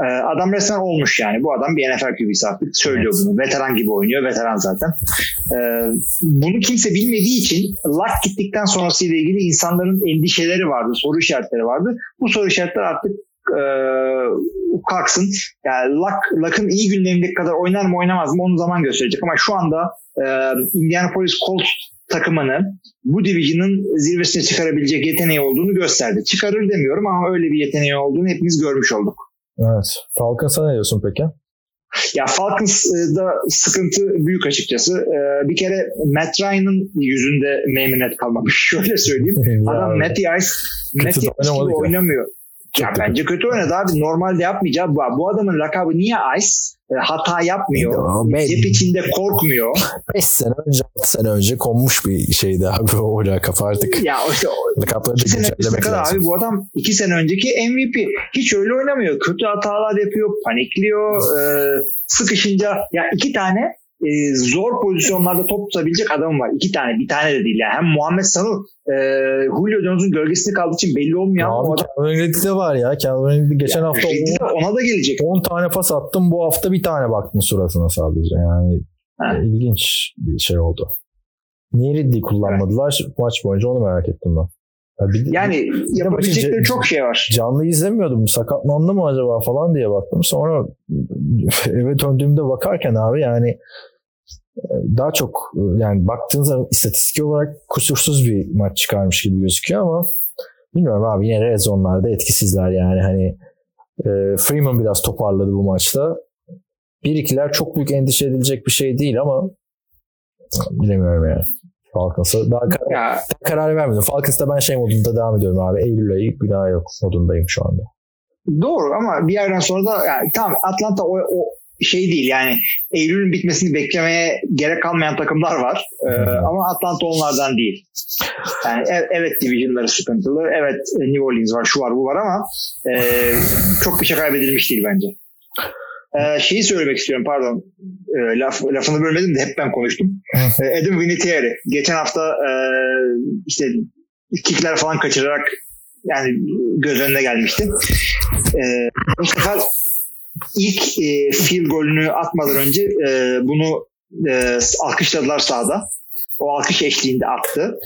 e, adam resmen olmuş yani. Bu adam bir NFL QB'si artık. Söylüyor evet. bunu. Veteran gibi oynuyor. Veteran zaten. E, bunu kimse bilmediği için Luck gittikten sonrasıyla ilgili insanların endişeleri vardı. Soru işaretleri vardı. Bu soru işaretleri artık e, kalksın. Yani Luck, Luck'ın iyi günlerindeki kadar oynar mı oynamaz mı onu zaman gösterecek. Ama şu anda e, Indianapolis Colts takımını bu division'ın zirvesine çıkarabilecek yeteneği olduğunu gösterdi. Çıkarır demiyorum ama öyle bir yeteneği olduğunu hepimiz görmüş olduk. Evet. Falcons'a ne diyorsun peki? Ya Falcons'da sıkıntı büyük açıkçası. Ee, bir kere Matt Ryan'ın yüzünde meymenet kalmamış. Şöyle söyleyeyim. Adam Matty Ice, Matty Ice oynamıyor. Ya kötü. bence kötü oynadı abi. Normalde yapmayacağı bu. Bu adamın lakabı niye Ice? E, hata yapmıyor. Ya, Cep içinde korkmuyor. 5 sene önce 6 sene önce konmuş bir şeydi abi o lakap artık. Ya işte lakapları da güncellemek lazım. Abi bu adam 2 sene önceki MVP. Hiç öyle oynamıyor. Kötü hatalar yapıyor. Panikliyor. E, sıkışınca ya iki tane e, zor pozisyonlarda top tutabilecek adam var. İki tane. Bir tane de değil. Yani. Hem Muhammed Sanu e, Julio Jones'un gölgesinde kaldığı için belli olmuyor. Abi adam... Calvin de var ya. Calvin geçen yani, hafta on, ona da gelecek. 10 tane pas attım. Bu hafta bir tane baktım suratına sadece. Yani ha. ilginç bir şey oldu. Niye Ridley kullanmadılar? Evet. Maç boyunca onu merak ettim ben. Bir, yani yapabilecekleri çok şey var. Canlı izlemiyordum. Sakatlandı mı acaba falan diye baktım. Sonra eve döndüğümde bakarken abi yani e, daha çok yani baktığınız zaman istatistik olarak kusursuz bir maç çıkarmış gibi gözüküyor ama bilmiyorum abi yine red zone'larda etkisizler yani hani e, Freeman biraz toparladı bu maçta. Bir ikiler çok büyük endişe edilecek bir şey değil ama bilemiyorum yani. Falcons'a. Daha karar, ya. karar vermedim. Falcons'ta ben şey modunda devam ediyorum abi. Eylül ayı günah yok modundayım şu anda. Doğru ama bir yerden sonra da yani, tamam Atlanta o, o şey değil yani Eylül'ün bitmesini beklemeye gerek kalmayan takımlar var. Ee, ama Atlanta onlardan değil. Yani evet, evet divisionları sıkıntılı. Evet New Orleans var, şu var, bu var ama e, çok bir şey kaybedilmiş değil bence. Ee, şeyi söylemek istiyorum pardon. Ee, laf, lafını bölmedim de hep ben konuştum. ee, Adam Vinatieri. Geçen hafta e, işte kickler falan kaçırarak yani göz önüne gelmişti. Ee, bu sefer ilk e, field golünü atmadan önce e, bunu e, alkışladılar sahada. O alkış eşliğinde attı.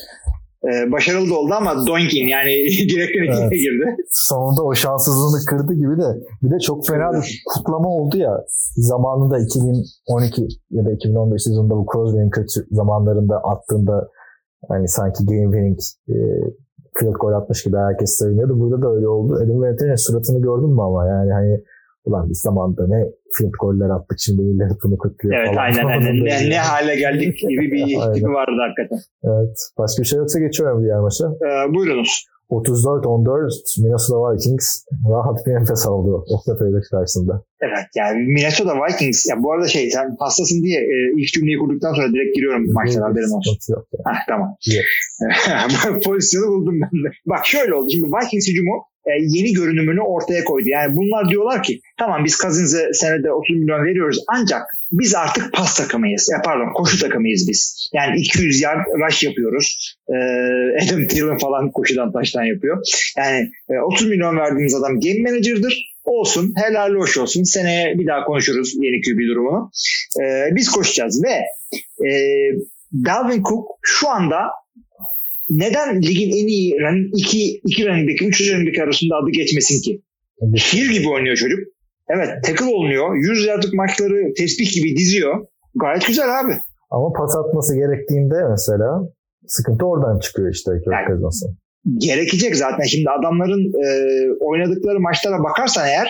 Ee, başarılı da oldu ama Doinkin yani direkten evet. girdi. Sonunda o şanssızlığını kırdı gibi de bir de çok fena bir kutlama oldu ya zamanında 2012 ya da 2015 sezonunda bu Crosby'nin kötü zamanlarında attığında hani sanki game winning e, field goal atmış gibi herkes seviniyordu. Burada da öyle oldu. Adam Vinatieri'nin suratını gördün mü ama yani hani ulan biz zamanda ne field goller attık şimdi millet bunu kutluyor evet, falan. aynen aynen. ne, ne hale geldik gibi bir tipi vardı hakikaten. Evet. Başka bir şey yoksa geçiyorum diğer maça. Ee, buyurunuz. 34-14 Minnesota Vikings rahat bir nefes aldı Oakland Raiders karşısında. Evet yani Minnesota Vikings ya bu arada şey sen hastasın diye e, ilk cümleyi kurduktan sonra direkt giriyorum maçlara haberin olsun. Yok yani. Heh, tamam. Pozisyonu buldum ben de. Bak şöyle oldu. Şimdi Vikings hücumu e, yeni görünümünü ortaya koydu. Yani bunlar diyorlar ki tamam biz Cousins'e senede 30 milyon veriyoruz ancak biz artık pas takımıyız. Ya pardon koşu takımıyız biz. Yani 200 yard rush yapıyoruz. Ee, Adam Thielen falan koşudan taştan yapıyor. Yani e, 30 milyon verdiğimiz adam game manager'dır. Olsun helal hoş olsun. Seneye bir daha konuşuruz yeni QB durumunu. Ee, biz koşacağız ve e, Dalvin Cook şu anda neden ligin en iyi running, iki, iki running back, üç running back arasında adı geçmesin ki? Şiir gibi oynuyor çocuk. Evet tackle olmuyor. 100 yardlık maçları tespih gibi diziyor. Gayet güzel abi. Ama pas atması gerektiğinde mesela sıkıntı oradan çıkıyor işte Kirk yani, Cousins'ın. Gerekecek zaten. Şimdi adamların e, oynadıkları maçlara bakarsan eğer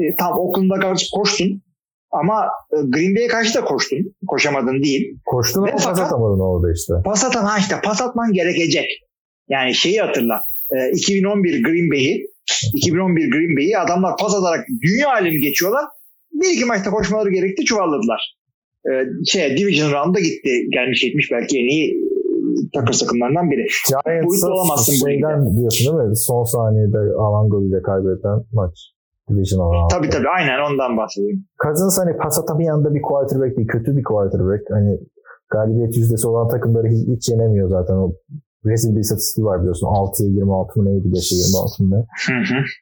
e, tam Oakland'a koştun ama e, Green Bay'e karşı da koştun. Koşamadın değil. Koştun ama pas atamadın orada işte. Pas atan ha işte pas atman gerekecek. Yani şeyi hatırla. 2011 e, Green Bay'i 2011 Green Bay'i adamlar pas atarak dünya alemi geçiyorlar. Bir iki maçta koşmaları gerekti çuvalladılar. Ee, şey, Division Round'a gitti. Gelmiş gitmiş belki en iyi e, takır takımlarından biri. Giants'a şeyden diyorsun değil mi? Son saniyede alan golüyle kaybeden maç. Division Round. Tabii tabii aynen ondan bahsedeyim. Cousins hani pas atamayan da bir quarterback değil. Kötü bir quarterback. Hani galibiyet yüzdesi olan takımları hiç, hiç yenemiyor zaten. O rezil bir istatistiği var biliyorsun. 6'ya 26 mı neydi 5'e 26 mı?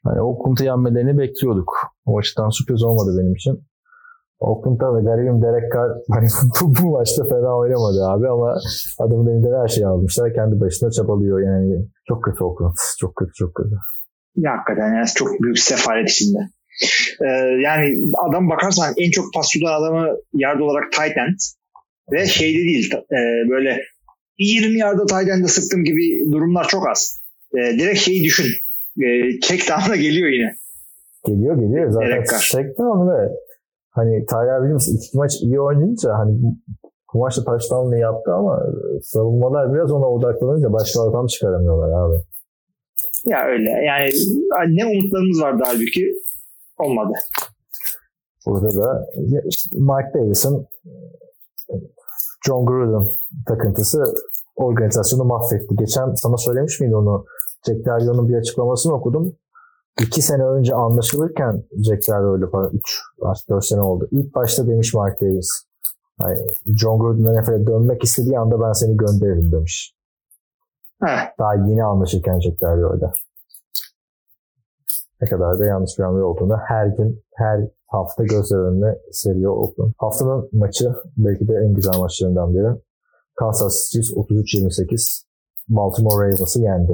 Hani Oakland'ı yenmelerini bekliyorduk. O açıdan sürpriz olmadı benim için. Oakland'da ve garibim Derek Carr hani bu, bu maçta fena oynamadı abi ama adamın elinden her şeyi almışlar. Kendi başına çabalıyor yani. Çok kötü Oakland. Çok kötü çok kötü. Ya hakikaten yani çok büyük sefalet içinde. Ee, yani adam bakarsan en çok pas adamı yard olarak tight end ve şeyde değil e, böyle 20 yarda Tayden'de sıktım gibi durumlar çok az. E, direkt şeyi düşün. E, check down'a geliyor yine. Geliyor geliyor. Zaten check down ve hani Tyler Williams iki maç iyi oynayınca hani bu maçta touchdown'ını yaptı ama savunmalar biraz ona odaklanınca başka adam çıkaramıyorlar abi. Ya öyle. Yani ne umutlarımız vardı halbuki olmadı. Burada da Mike Davis'ın John Gruden takıntısı organizasyonu mahvetti. Geçen sana söylemiş miydi onu? Jack Dario'nun bir açıklamasını okudum. İki sene önce anlaşılırken Jack Dario ile 3 artık 4 sene oldu. İlk başta demiş Mark Davis. Yani John Gruden'ın NFL'e dönmek istediği anda ben seni gönderirim demiş. Heh. Daha yeni anlaşırken Jack Dario ile. Ne kadar da yanlış bir hamle olduğunu her gün, her hafta gözler önüne seriyor Oakland. Haftanın maçı belki de en güzel maçlarından biri. Kansas Chiefs 33-28 Baltimore Ravens'ı yendi.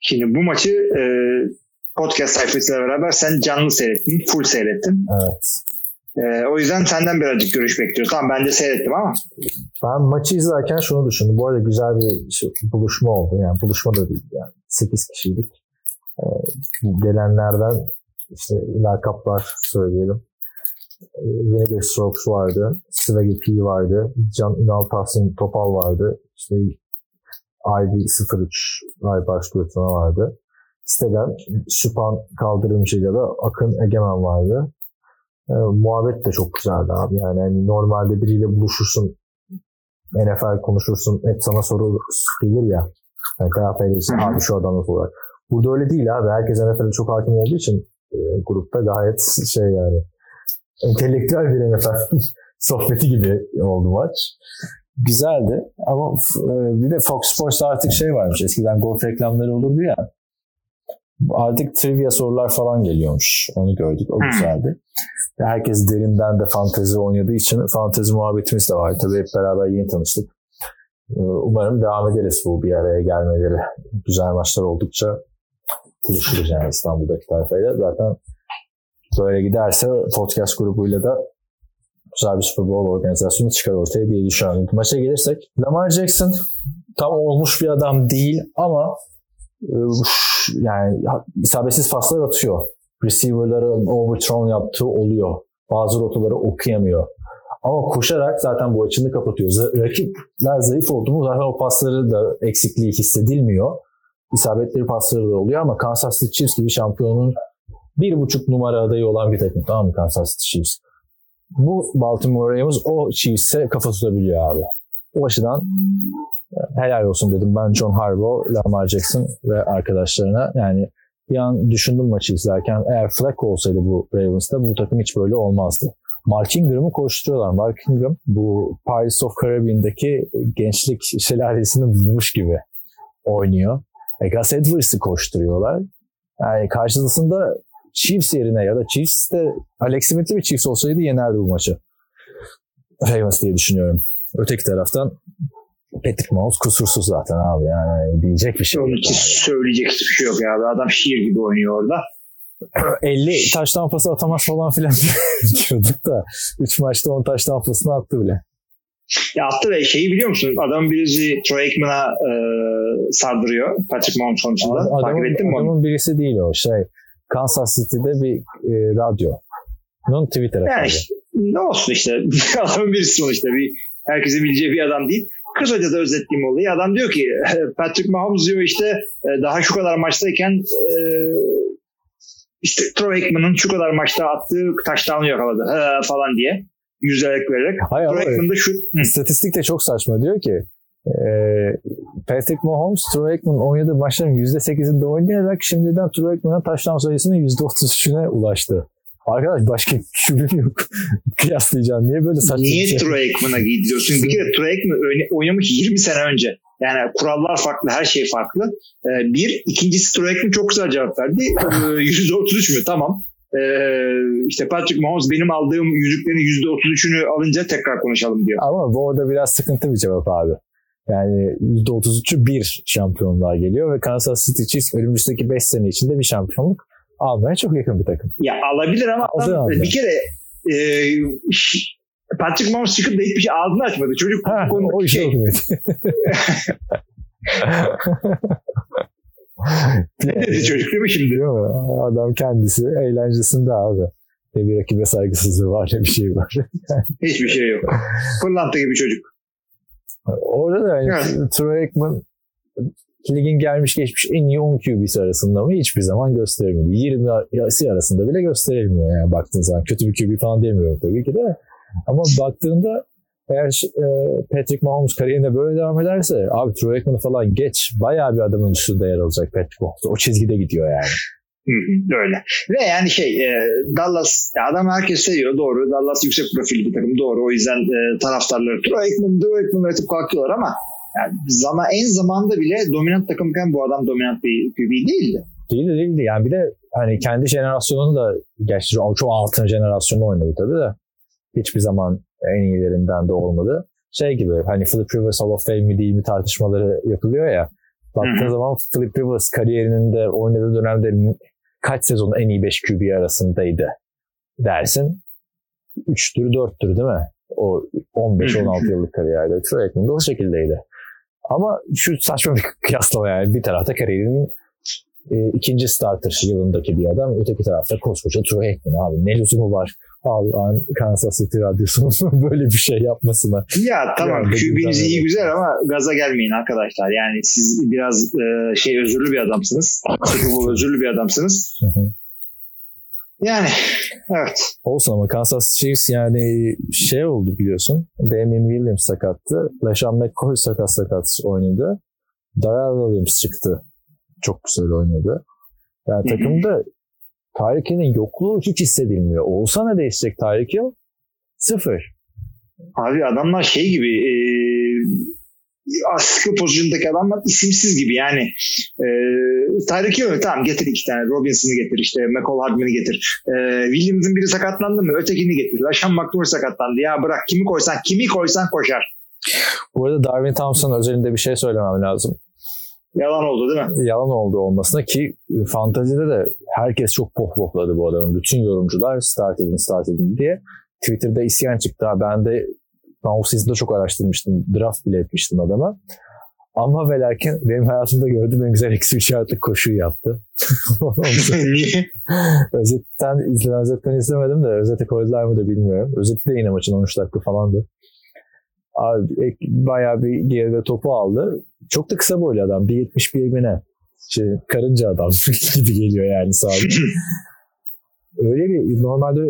Şimdi bu maçı e, podcast sayfasıyla beraber sen canlı seyrettin, full seyrettin. Evet. E, o yüzden senden birazcık görüş bekliyoruz. Tamam ben de seyrettim ama. Ben maçı izlerken şunu düşündüm. Bu arada güzel bir şey, buluşma oldu. Yani buluşma da değil yani. 8 kişiydik. E, gelenlerden işte lakaplar söyleyelim. Vinegar Strokes vardı. Swaggy P vardı. Can Ünal Tahsin Topal vardı. İşte Ivy 03 Aybars Götüne vardı. Siteden Süpan Kaldırımcı'yla da Akın Egemen vardı. E, muhabbet de çok güzeldi abi. Yani hani normalde biriyle buluşursun NFL konuşursun hep sana soru gelir ya. Yani taraf eylesin abi şu adam nasıl olarak. Burada öyle değil abi. Herkes NFL'e çok hakim olduğu için e, grupta gayet şey yani entelektüel bir NFL sohbeti gibi oldu maç. Güzeldi ama e, bir de Fox Sports'ta artık şey varmış. Eskiden golf reklamları olurdu ya. Artık trivia sorular falan geliyormuş. Onu gördük. O güzeldi. Herkes derinden de fantezi oynadığı için fantezi muhabbetimiz de var. Tabii hep beraber yeni tanıştık. E, umarım devam ederiz bu bir araya gelmeleri. Güzel maçlar oldukça buluşuruz yani İstanbul'daki tayfayla. Zaten böyle giderse podcast grubuyla da güzel bir Super Bowl organizasyonu çıkar ortaya diye düşünüyorum. Maça gelirsek Lamar Jackson tam olmuş bir adam değil ama e, yani isabetsiz paslar atıyor. Receiver'ları overthrown yaptığı oluyor. Bazı rotaları okuyamıyor. Ama koşarak zaten bu açını kapatıyor. Rakipler zayıf oldu mu zaten o pasları da eksikliği hissedilmiyor. İsabetleri pasları da oluyor ama Kansas City Chiefs gibi şampiyonun bir buçuk numara adayı olan bir takım tamam mı Kansas City Chiefs. Bu Baltimore Ravens o Chiefs'e kafa tutabiliyor abi. O açıdan helal olsun dedim ben John Harbaugh, Lamar Jackson ve arkadaşlarına. Yani bir an düşündüm maçı izlerken eğer Flacco olsaydı bu Ravens'ta bu takım hiç böyle olmazdı. Mark Ingram'ı koşturuyorlar. Mark Ingram bu Pirates of Caribbean'daki gençlik şelalesini bulmuş gibi oynuyor. E, Gus Edwards'ı koşturuyorlar. Yani karşısında Chiefs yerine ya da Chiefs de Alex Smith'li bir Chiefs olsaydı yenerdi bu maçı. Ravens diye düşünüyorum. Öteki taraftan Patrick Mahomes kusursuz zaten abi yani diyecek bir şey Onun için söyleyecek hiçbir şey yok ya. Adam şiir gibi oynuyor orada. 50 taş tampası atamaz falan filan diyorduk da 3 maçta 10 taş tampasını attı bile. Ya attı ve şeyi biliyor musun? Adam birisi Troy Aikman'a e, sardırıyor. Patrick Mahomes konusunda. Adamın, Takip ettin mi onu? adamın birisi değil o şey. Kansas City'de bir e, radyo. Onun Twitter Yani işte, ne olsun işte. Adamın birisi sonuçta. Bir, herkesin bileceği bir adam değil. Kısaca da özetleyeyim olayı. Adam diyor ki Patrick Mahomes diyor işte e, daha şu kadar maçtayken e, işte Troy Aikman'ın şu kadar maçta attığı touchdown'u yakaladı falan diye yüzdelik vererek. Hayır Troy ama Aikman da şu. İstatistik de çok saçma. Diyor ki e, Patrick Mahomes, Troy Aikman oynadığı maçların %8'inde oynayarak şimdiden Troy Aikman'ın touchdown sayısının %33'üne ulaştı. Arkadaş başka çürüm yok. Kıyaslayacaksın. Niye böyle saçma Niye şey? Troy Aikman'a gidiyorsun? Bir kere Troy Aikman oyna- oynamış 20 sene önce. Yani kurallar farklı, her şey farklı. Ee, bir, ikincisi Troy Aikman çok güzel cevap verdi. Ee, %33 mü? Tamam. Ee, işte Patrick Mahomes benim aldığım yüzüklerin %33'ünü alınca tekrar konuşalım diyor. Ama bu orada biraz sıkıntı bir cevap abi. Yani %33'ü bir şampiyonluğa geliyor ve Kansas City Chiefs önümüzdeki 5 sene içinde bir şampiyonluk almaya çok yakın bir takım. Ya alabilir ama adam, bir kere e, Patrick Mahomes çıkıp da hiçbir şey ağzını açmadı. Çocuk Ha, konuda o şey, ne dedi çocuk değil mi şimdi? Değil mi? Adam kendisi eğlencesinde abi. Ne bir rakibe saygısızlığı var ne bir şey var. Hiçbir şey yok. Pırlanta gibi çocuk. Orada da yani Evet. Troy Aikman ligin gelmiş geçmiş en iyi 10 QB'si arasında mı hiçbir zaman gösterilmiyor. 20 arası arasında bile gösterilmiyor yani baktığın zaman. Kötü bir QB falan demiyorum tabii ki de. Ama baktığında eğer e, Patrick Mahomes kariyerine böyle devam ederse abi Troy Aikman'ı falan geç. Bayağı bir adamın üstünde yer alacak Patrick Mahomes. O çizgide gidiyor yani. Öyle. Ve yani şey e, Dallas adam herkes seviyor doğru. Dallas yüksek profilli bir takım doğru. O yüzden e, taraftarları Troy Aikman, Troy Aikman öğretip kalkıyorlar ama yani zaman, en zamanda bile dominant takımken bu adam dominant bir QB değildi. Değildi değildi. Yani bir de hani kendi jenerasyonunu da gerçi çok altın jenerasyonu oynadı tabii de hiçbir zaman en iyilerinden de olmadı. Şey gibi hani Philip Rivers Hall of Fame mi değil mi tartışmaları yapılıyor ya. Baktığın Hı hı. zaman Philip Rivers kariyerinin de oynadığı dönemde kaç sezon en iyi 5 QB arasındaydı dersin. 3'tür 4'tür değil mi? O 15-16 yıllık kariyerde. Troy Aikman da o şekildeydi. Ama şu saçma bir kıyaslama yani. Bir tarafta kariyerinin e, ikinci starter yılındaki bir adam. Öteki tarafta koskoca Troy Aikman abi. Ne lüzumu var Allah'ın Kansas City radyosunun böyle bir şey yapmasına. Ya tamam QB'niz iyi güzel ama gaza gelmeyin arkadaşlar. Yani siz biraz e, şey özürlü bir adamsınız. Super Bowl özürlü bir adamsınız. Yani evet. Olsun ama Kansas Chiefs yani şey oldu biliyorsun. Damien Williams sakattı. LaShawn McCoy sakat sakat oynadı. Darrell Williams çıktı. Çok güzel oynadı. Yani takımda Tyreek Hill'in yokluğu hiç hissedilmiyor. Olsa ne değişecek Tyreek Hill? Sıfır. Abi adamlar şey gibi e, askı pozisyondaki adamlar isimsiz gibi yani e, Tyreek Hill tamam getir iki tane Robinson'ı getir işte McCall Hardman'ı getir e, Williams'ın biri sakatlandı mı ötekini getir Lashan McDonough sakatlandı ya bırak kimi koysan kimi koysan koşar Bu arada Darwin Thompson özelinde bir şey söylemem lazım. yalan oldu değil mi? Yalan olduğu olmasına ki fantazide de herkes çok pohpohladı bu adamı. Bütün yorumcular start edin start edin diye. Twitter'da isyan çıktı. Ben de ben o season'da çok araştırmıştım. Draft bile etmiştim adama. Ama ve lakin benim hayatımda gördüğüm en güzel eksi işaretli koşuyu yaptı. Niye? özetten, izle, özetten izlemedim de özete koydular mı da bilmiyorum. Özeti de yine maçın 13 dakika falandı. Abi bayağı bir geride topu aldı. Çok da kısa boylu adam. 1.70 ne? Şey, karınca adam gibi geliyor yani sahada. Öyle bir normalde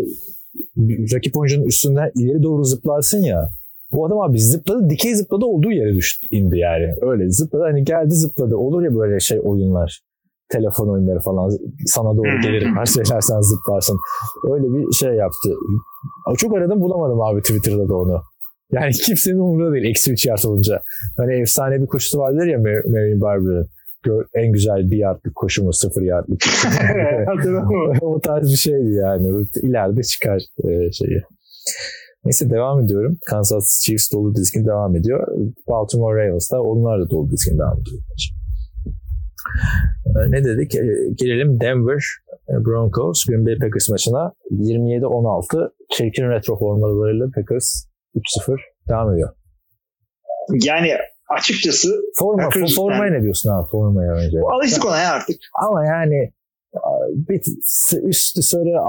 rakip oyuncunun üstünden ileri doğru zıplarsın ya. Bu adam abi zıpladı, dikey zıpladı olduğu yere düştü, indi yani. Öyle zıpladı hani geldi zıpladı. Olur ya böyle şey oyunlar. telefon oyunları falan sana doğru gelir her söylersen zıplarsın. Öyle bir şey yaptı. Çok aradım bulamadım abi Twitter'da da onu. Yani kimsenin umurunda değil eksi 3 yard olunca. Hani efsane bir koşusu vardır ya Marion Barber'ın. En güzel bir yardlık koşu mu sıfır yardlık o tarz bir şeydi yani. İleride çıkar e, şeyi. Neyse devam ediyorum. Kansas Chiefs dolu dizgin devam ediyor. Baltimore Ravens da onlar da dolu dizgin devam ediyor. E, ne dedik? E, gelelim Denver Broncos Green Bay Packers maçına 27-16 çirkin retro formalarıyla Packers 3-0 devam ediyor. Yani açıkçası Forma, Packers, formaya yani, ne diyorsun abi formaya önce? Alıştık ona ya artık. Ama yani bir üstü sarı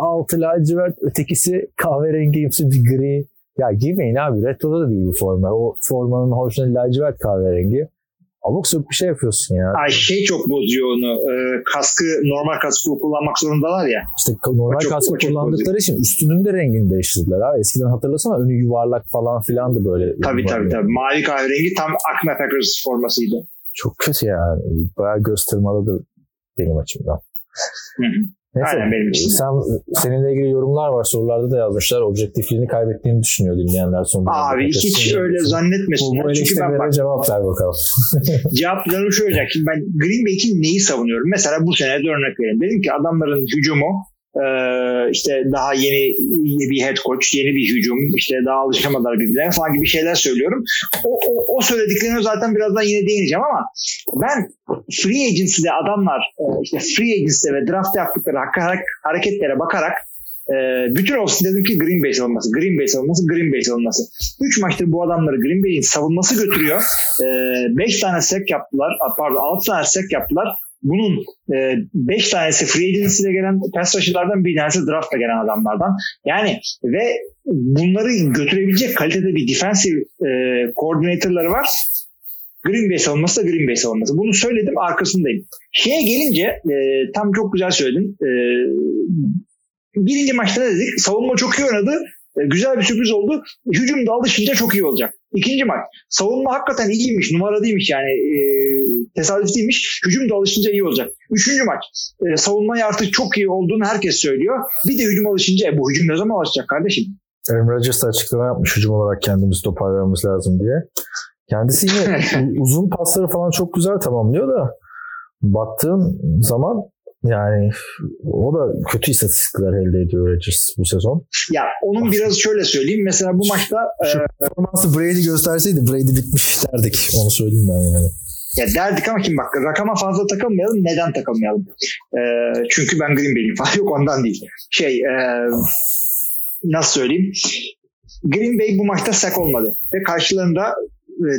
altı lacivert ötekisi kahverengimsi bir gri. Ya giymeyin abi retroda da değil bu forma. O formanın orijinali lacivert kahverengi abuk sabuk bir şey yapıyorsun ya. Ay şey çok bozuyor onu. E, kaskı normal kaskı kullanmak zorundalar ya. İşte normal çok, kaskı kullandıkları için üstünün de rengini değiştirdiler abi. Eskiden hatırlasana önü yuvarlak falan filandı böyle. Tabii tabii tabii. Mavi kahverengi tam Acme Packers formasıydı. Çok kötü yani. Bayağı göz tırmaladı benim açımdan. Neyse, Aynen benim için. Sen, seninle ilgili yorumlar var. Sorularda da yazmışlar. Objektifliğini kaybettiğini düşünüyor dinleyenler sonunda. Abi hiç öyle zannetmesin. Bu, bu eleştirilere cevap ver bakalım. Cevaplarım şu olacak. Şimdi ben Green Bay için neyi savunuyorum? Mesela bu sene de örnek vereyim. Dedim ki adamların hücumu işte daha yeni bir head coach, yeni bir hücum, işte daha alışamadılar birbirlerine falan gibi şeyler söylüyorum. O, o, o söylediklerine zaten birazdan yine değineceğim ama ben free agency'de adamlar e, işte free agency'de ve draft yaptıkları hareketlere bakarak e, bütün olsun dedim ki Green Bay savunması, Green Bay savunması, Green Bay savunması. 3 maçtır bu adamları Green Bay'in savunması götürüyor. 5 e, tane sek yaptılar, pardon 6 tane sek yaptılar. Bunun 5 e, tanesi free agency'de gelen pass rusher'lardan bir tanesi draft'ta gelen adamlardan. Yani ve bunları götürebilecek kalitede bir defensive e, coordinator'ları var. Green Bay savunması da Green Bay savunması. Bunu söyledim arkasındayım. Şeye gelince e, tam çok güzel söyledin. E, birinci maçta ne dedik? Savunma çok iyi oynadı. E, güzel bir sürpriz oldu. Hücum da alışınca çok iyi olacak. İkinci maç. Savunma hakikaten iyiymiş. Numara değilmiş yani. E, tesadüf değilmiş. Hücum da alışınca iyi olacak. Üçüncü maç. E, savunmaya artık çok iyi olduğunu herkes söylüyor. Bir de hücum alışınca e, bu hücum ne zaman alışacak kardeşim? Aaron Rodgers açıklama yapmış hücum olarak kendimizi toparlamamız lazım diye. Kendisi yine uzun pasları falan çok güzel tamamlıyor da baktığın zaman yani o da kötü istatistikler elde ediyor Rodgers bu sezon. Ya onun biraz şöyle söyleyeyim. Mesela bu maçta Şu e, performansı Brady gösterseydi Brady bitmiş derdik. Onu söyleyeyim ben yani. Ya derdik ama kim bak rakama fazla takılmayalım. Neden takılmayalım? E, çünkü ben Green Bay'im falan yok ondan değil. Şey e, nasıl söyleyeyim? Green Bay bu maçta sak olmadı. Ve karşılarında e,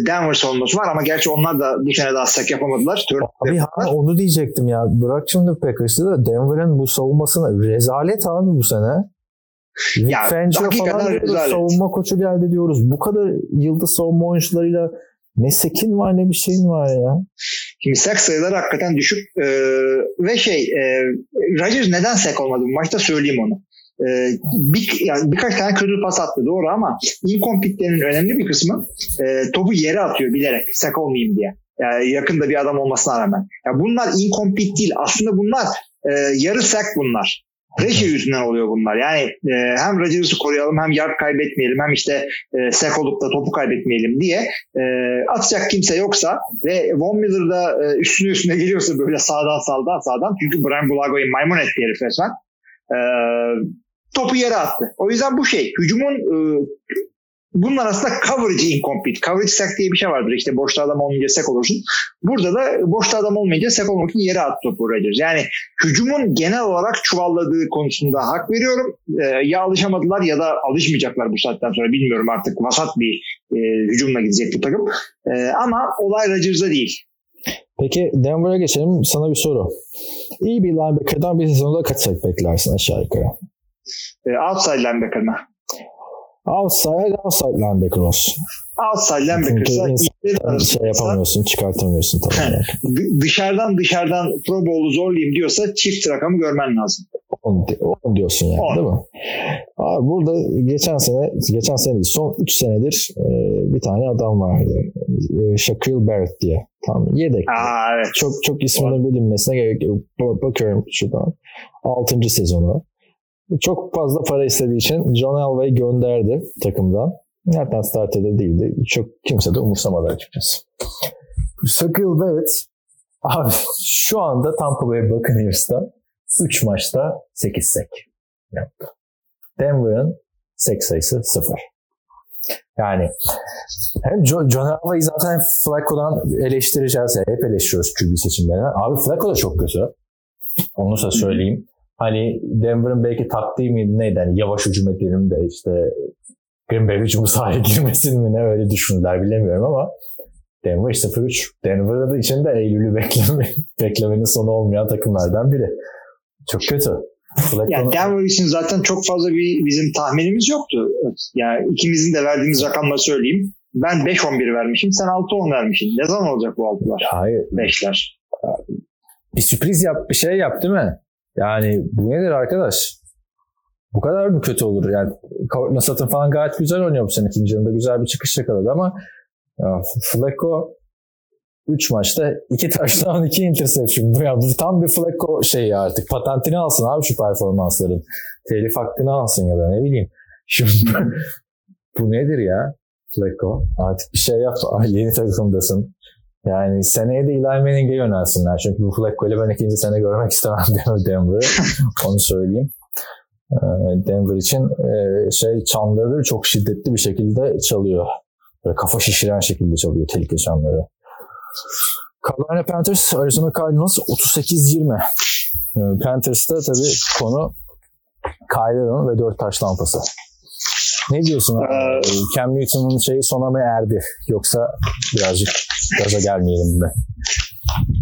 Denver savunması var ama gerçi onlar da bu sene daha sak yapamadılar. Abi ha, onu diyecektim ya. Bırak şimdi Packers'ı da Denver'ın bu savunmasına rezalet abi bu sene. Ya, Fangio falan savunma koçu geldi diyoruz. Bu kadar yıldız savunma oyuncularıyla ne sekin var ne bir şeyin var ya. Şimdi sek sayıları hakikaten düşük. Ee, ve şey e, Rodgers neden sek olmadı bu maçta söyleyeyim onu. Ee, bir, yani birkaç tane kötü pas attı doğru ama incomplete'lerin önemli bir kısmı e, topu yere atıyor bilerek sek olmayayım diye. Yani yakında bir adam olmasına rağmen. Yani bunlar incomplete değil. Aslında bunlar e, yarı sek bunlar. Pressure yüzünden oluyor bunlar. Yani e, hem Rodgers'ı koruyalım hem yard kaybetmeyelim hem işte e, sek olup da topu kaybetmeyelim diye e, atacak kimse yoksa ve Von Miller da e, üstüne üstüne geliyorsa böyle sağdan sağdan sağdan çünkü Brian Bulago'yu maymun etti herif resmen. E, topu yere attı. O yüzden bu şey hücumun e, bunun arasında coverage incomplete. Coverage sack diye bir şey vardır. İşte boşta adam olmayınca sack olursun. Burada da boşta adam olmayınca sack olmak için yere attı topu Rodgers. Yani hücumun genel olarak çuvalladığı konusunda hak veriyorum. Ee, ya alışamadılar ya da alışmayacaklar bu saatten sonra. Bilmiyorum artık vasat bir e, hücumla gidecek bu takım. E, ama olay Rodgers'da değil. Peki Denver'a geçelim. Sana bir soru. İyi bir linebacker'dan bir sezonda kaç sack beklersin aşağı yukarı? E, outside linebacker? Outside, outside linebacker olsun. Outside linebacker şey yapamıyorsun, çıkartamıyorsun tabii. dışarıdan dışarıdan Pro Bowl'u zorlayayım diyorsa çift rakamı görmen lazım. 10 diyorsun yani 10. değil mi? Abi burada geçen sene, geçen sene değil, son 3 senedir e, bir tane adam vardı. E, Shaquille Barrett diye. Tamam yedek. Aa, evet. Çok çok isminin bilinmesine gerek yok. Bakıyorum şuradan. 6. sezonu. Çok fazla para istediği için John Elway gönderdi takımdan. Zaten starter'da değildi. Çok kimse de umursamadı açıkçası. Sakil Barrett abi şu anda Tampa Bay Buccaneers'ta 3 maçta 8 sek yaptı. Denver'ın sek sayısı 0. Yani hem John, John Elway'i zaten Flacco'dan eleştireceğiz. Hep eleştiriyoruz QB seçimlerine. Abi Flacco da çok kötü. Onu da söyleyeyim. Hani Denver'ın belki taktiği miydi neydi? Hani yavaş hücum edelim de işte Green Bay hücumu sahaya girmesin mi ne öyle düşündüler bilemiyorum ama Denver 0-3. Denver'da da içinde Eylül'ü bekleme, beklemenin sonu olmayan takımlardan biri. Çok kötü. Yani Denver için zaten çok fazla bir bizim tahminimiz yoktu. Yani ikimizin de verdiğimiz rakamları söyleyeyim. Ben 5-11 vermişim. Sen 6-10 vermişsin. Ne zaman olacak bu 6'lar? Hayır. 5'ler. Bir sürpriz yap, bir şey yap değil mi? Yani bu nedir arkadaş? Bu kadar mı kötü olur? Yani Nasat'ın falan gayet güzel oynuyor bu sene. İkinci yarında güzel bir çıkış yakaladı ama ya, Flacco 3 maçta 2 touchdown 2 interception. Bu, yani, bu tam bir Flacco şeyi artık. Patentini alsın abi şu performansların. Telif hakkını alsın ya da ne bileyim. Şimdi bu nedir ya Flacco? Artık bir şey yap. Yeni takımdasın. Yani seneye de Eli Manning'e yönelsinler. Çünkü bu Flacco ile ben ikinci sene görmek istemem Denver'ı. Onu söyleyeyim. Ee, Denver için e, şey çanları çok şiddetli bir şekilde çalıyor. Böyle kafa şişiren şekilde çalıyor tehlike çanları. Carolina Panthers, Arizona Cardinals 38-20. Ee, Panthers'ta tabii konu Kyler'ın ve 4 taş lampası. Ne diyorsun? Ee, Cam Newton'un şeyi sona mı erdi? Yoksa birazcık gaza gelmeyelim mi?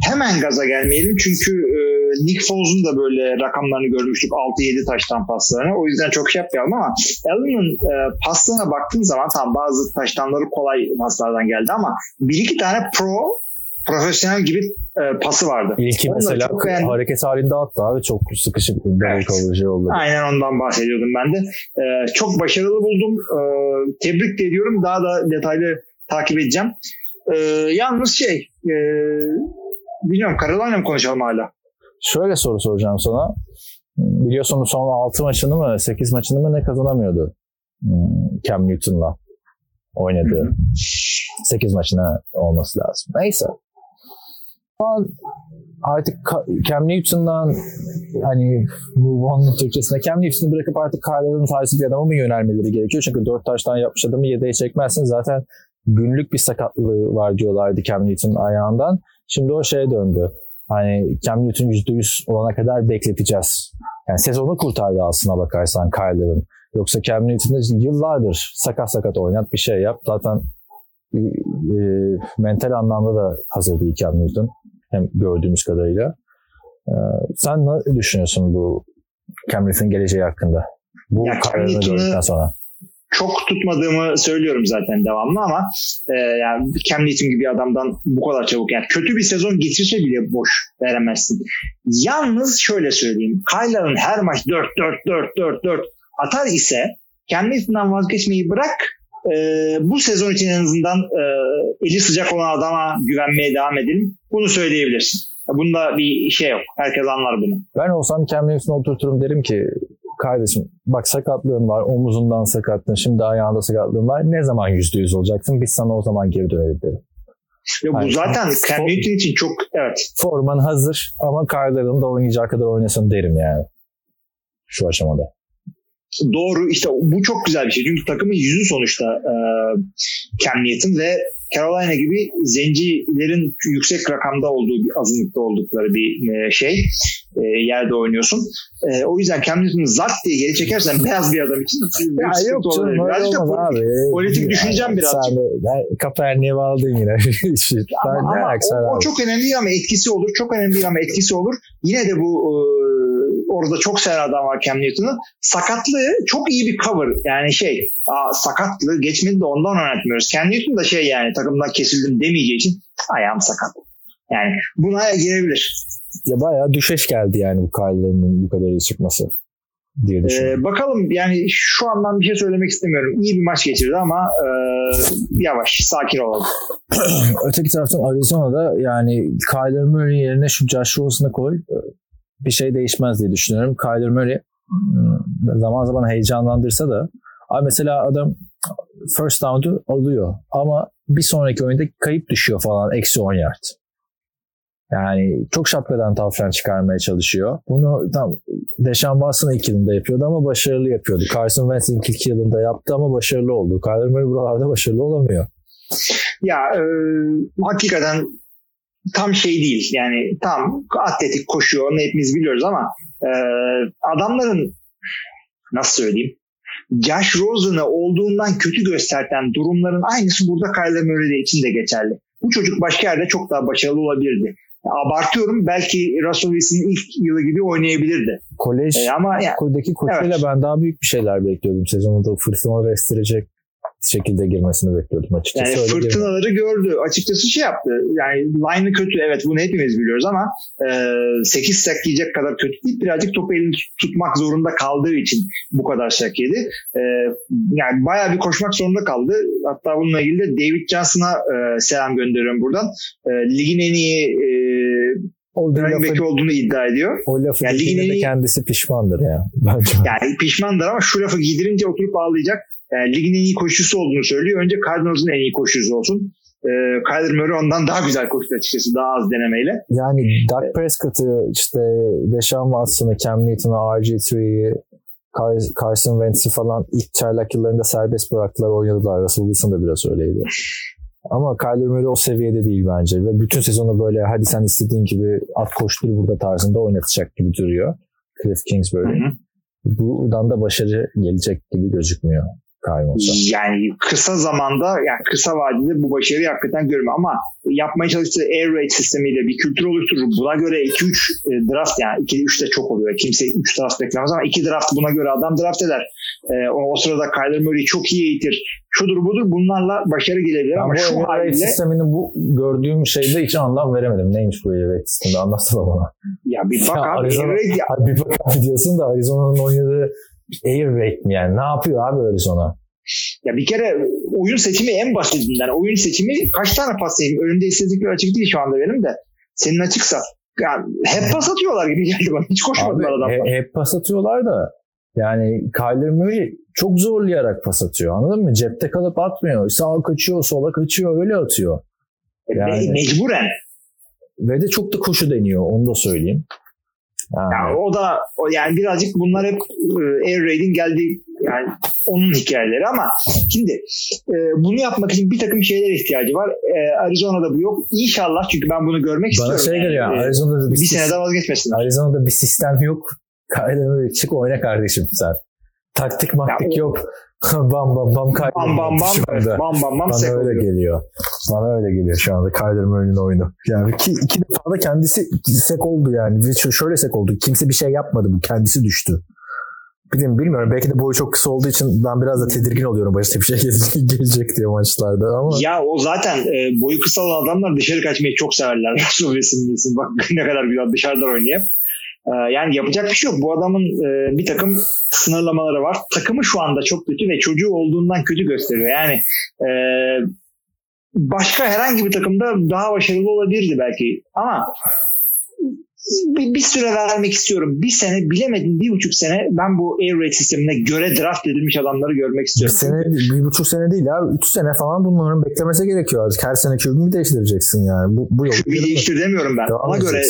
Hemen gaza gelmeyelim çünkü e, Nick Foles'un da böyle rakamlarını görmüştük 6-7 taştan paslarını. O yüzden çok şey yapmayalım ama Allen'ın e, paslarına baktığın zaman tam bazı taştanları kolay paslardan geldi ama bir iki tane pro profesyonel gibi e, pası vardı. İlki Onunla mesela çok beğendim. hareket halinde attı abi çok sıkışık bir evet. kalıcı oldu. Aynen ondan bahsediyordum ben de. E, çok başarılı buldum. E, tebrik ediyorum. Daha da detaylı takip edeceğim. E, yalnız şey e, bilmiyorum Carolina mı konuşalım hala? Şöyle soru soracağım sana. Biliyorsunuz son 6 maçını mı 8 maçını mı ne kazanamıyordu hmm, Cam Newton'la oynadığı. 8 maçına olması lazım. Neyse. Artık Cam Newton'dan hani move on Türkçesine Cam Newton'u bırakıp artık Kyler'ın tarzı bir adama mı yönelmeleri gerekiyor? Çünkü 4 taştan yapmış adamı yedeğe çekmezsin. Zaten günlük bir sakatlığı var diyorlardı Cam Newton'un ayağından. Şimdi o şeye döndü. Hani Cam Newton %100 olana kadar bekleteceğiz. Yani sezonu kurtardı aslına bakarsan Kyler'ın. Yoksa Cam Newton'da yıllardır sakat sakat oynat bir şey yap. Zaten e, e, mental anlamda da hazır değil Cam Newton. Hem gördüğümüz kadarıyla. E, sen ne düşünüyorsun bu Cam Newton'ın geleceği hakkında? Bu Cam Newton'u sonra çok tutmadığımı söylüyorum zaten devamlı ama e, yani Cam Newton gibi adamdan bu kadar çabuk yani kötü bir sezon geçirse bile boş veremezsin. Yalnız şöyle söyleyeyim. Kyler'ın her maç 4 4 4 4 4 atar ise Cam Newton'dan vazgeçmeyi bırak e, bu sezon için en azından e, eli sıcak olan adama güvenmeye devam edelim. Bunu söyleyebilirsin. Bunda bir şey yok. Herkes anlar bunu. Ben olsam Cam Newton'u oturturum derim ki kardeşim bak sakatlığın var, omuzundan sakatlığın, şimdi ayağında sakatlığın var. Ne zaman yüzde yüz olacaksın? Biz sana o zaman geri dönelim derim. Ya bu yani, zaten Newton için çok evet. Forman hazır ama Kyler'ın da oynayacağı kadar oynasın derim yani. Şu aşamada. Doğru işte bu çok güzel bir şey. Çünkü takımın yüzü sonuçta e, Cam Newton ve Carolina gibi zencilerin yüksek rakamda olduğu bir azınlıkta oldukları bir e, şey e, yerde oynuyorsun. E, o yüzden Cam Newton'u zart diye geri çekersen beyaz bir adam için ya yok canım öyle olmaz politik, abi. Politik düşüneceğim biraz. Sen de Kaepernick'e bağladın yine. ama, ama o, o çok önemli ama etkisi olur. Çok önemli ama etkisi olur. Yine de bu e, orada çok seven adam var Cam Newton'u. Sakatlığı çok iyi bir cover. Yani şey aa, sakatlığı geçmedi de ondan oynatmıyoruz. Cam Newton da şey yani takımdan kesildim demeyeceği için ayağım sakat. Yani buna girebilir. Ya bayağı düşeş geldi yani bu Kyle'ın bu kadar iyi çıkması. diye düşünüyorum. Ee, bakalım yani şu andan bir şey söylemek istemiyorum. İyi bir maç geçirdi ama e, yavaş, sakin olalım. Öteki taraftan Arizona'da yani Kyler Murray yerine şu Josh Rosen'ı koy bir şey değişmez diye düşünüyorum. Kyler Murray hmm, zaman zaman heyecanlandırsa da abi mesela adam first down'u alıyor ama bir sonraki oyunda kayıp düşüyor falan eksi 10 yard. Yani çok şapkadan tavşan çıkarmaya çalışıyor. Bunu tam Deşan Watson ilk yılında yapıyordu ama başarılı yapıyordu. Carson Wentz ilk yılında yaptı ama başarılı oldu. Kyler Murray buralarda başarılı olamıyor. Ya e, hakikaten tam şey değil. Yani tam atletik koşuyor onu hepimiz biliyoruz ama e, adamların nasıl söyleyeyim Josh Rosen'ı olduğundan kötü gösterten durumların aynısı burada Kyler Murray için de geçerli. Bu çocuk başka yerde çok daha başarılı olabilirdi. Abartıyorum belki Russell Wilson'ın ilk yılı gibi oynayabilirdi. Kolej, ee, ama yani, koçuyla evet. ben daha büyük bir şeyler bekliyordum. Sezonu fırtınaları estirecek şekilde girmesini bekliyordum açıkçası. Yani fırtınaları gördü. Açıkçası şey yaptı. Yani line'ı kötü evet bunu hepimiz biliyoruz ama e, 8 sack yiyecek kadar kötü değil. Birazcık topu elini tutmak zorunda kaldığı için bu kadar sack yedi. E, yani bayağı bir koşmak zorunda kaldı. Hatta bununla ilgili de David Johnson'a e, selam gönderiyorum buradan. E, ligin en iyi e, running back olduğunu iddia ediyor. O lafı yani ligin en iyi... kendisi pişmandır ya. Bence. Yani pişmandır ama şu lafı giydirince oturup ağlayacak yani ligin en iyi koşucusu olduğunu söylüyor. Önce Cardinals'ın en iyi koşucusu olsun. E, Kyler Murray ondan daha güzel koştu açıkçası daha az denemeyle. Yani Doug Prescott'ı işte Deshaun Watson'ı, Cam Newton'ı, RG3'yi, Carson Wentz'i falan ilk çaylak yıllarında serbest bıraktılar oynadılar. Russell Wilson da biraz öyleydi. Ama Kyler Murray o seviyede değil bence. Ve bütün sezonu böyle hadi sen istediğin gibi at koştur burada tarzında oynatacak gibi duruyor. Cliff Kingsbury. Hı hı. Buradan da başarı gelecek gibi gözükmüyor kaybolsa. Yani kısa zamanda yani kısa vadede bu başarıyı hakikaten görmüyorum ama yapmaya çalıştığı air raid sistemiyle bir kültür oluşturur. Buna göre 2-3 e, draft yani 2-3 de çok oluyor. Kimse 3 draft beklemez ama 2 draft buna göre adam draft eder. Ee, o, o sırada Kyler Murray çok iyi eğitir. Şudur budur bunlarla başarı gelebilir ama şu haliyle... sistemini bu gördüğüm şeyde hiç anlam veremedim. Neymiş bu air raid sistemi anlatsana bana. Ya bir bak ya abi. Arizona, raid ya. bir bak abi diyorsun da Arizona'nın oynadığı air raid mi yani? Ne yapıyor abi Arizona? Ya bir kere oyun seçimi en basitinden. Oyun seçimi kaç tane pas yiyeyim? Önümde istedikleri açık değil şu anda benim de. Senin açıksa. Yani hep pas atıyorlar gibi geldi bana. Hiç koşmadılar adamlar. Hep, hep pas atıyorlar da yani Kyler Murray çok zorlayarak pas atıyor. Anladın mı? Cepte kalıp atmıyor. Sağa kaçıyor, sola kaçıyor. Öyle atıyor. E, yani, mecburen. Ve de çok da koşu deniyor. Onu da söyleyeyim. Yani. yani o da o yani birazcık bunlar hep e, air raid'in geldiği yani onun hikayeleri ama şimdi e, bunu yapmak için bir takım şeyler ihtiyacı var. E, Arizona'da bu yok. İnşallah çünkü ben bunu görmek Bana istiyorum. Bana şey geliyor yani. Arizona'da bir, bir senede vazgeçmesinler. Arizona'da bir sistem yok. Kaydını çık oyna kardeşim sen. Taktik maktik ya, yok. bam bam bam Kyler bam bam bam bam bam bam Bana öyle geliyor. Bana öyle geliyor şu anda Kyler Murray'nin oyunu. Yani iki, iki defa da kendisi sek oldu yani. Şöyle sek oldu. Kimse bir şey yapmadı bu. Kendisi düştü. Bilmiyorum, bilmiyorum. Belki de boyu çok kısa olduğu için ben biraz da tedirgin oluyorum başta bir şey gelecek diye maçlarda ama. Ya o zaten e, boyu kısa olan adamlar dışarı kaçmayı çok severler. Russell Wilson Bak ne kadar güzel dışarıdan oynayıp. E, yani yapacak bir şey yok. Bu adamın e, bir takım sınırlamaları var. Takımı şu anda çok kötü ve çocuğu olduğundan kötü gösteriyor. Yani e, başka herhangi bir takımda daha başarılı olabilirdi belki. Ama bir, bir süre vermek istiyorum. Bir sene bilemedim bir buçuk sene ben bu air raid sistemine göre draft edilmiş adamları görmek istiyorum. Bir sene, bir buçuk sene değil ya. Üç sene falan bunların beklemesi gerekiyor artık. Her sene QB'mi değiştireceksin yani. Bu, bu yolu. QB değiştir demiyorum ben. Devam ona göre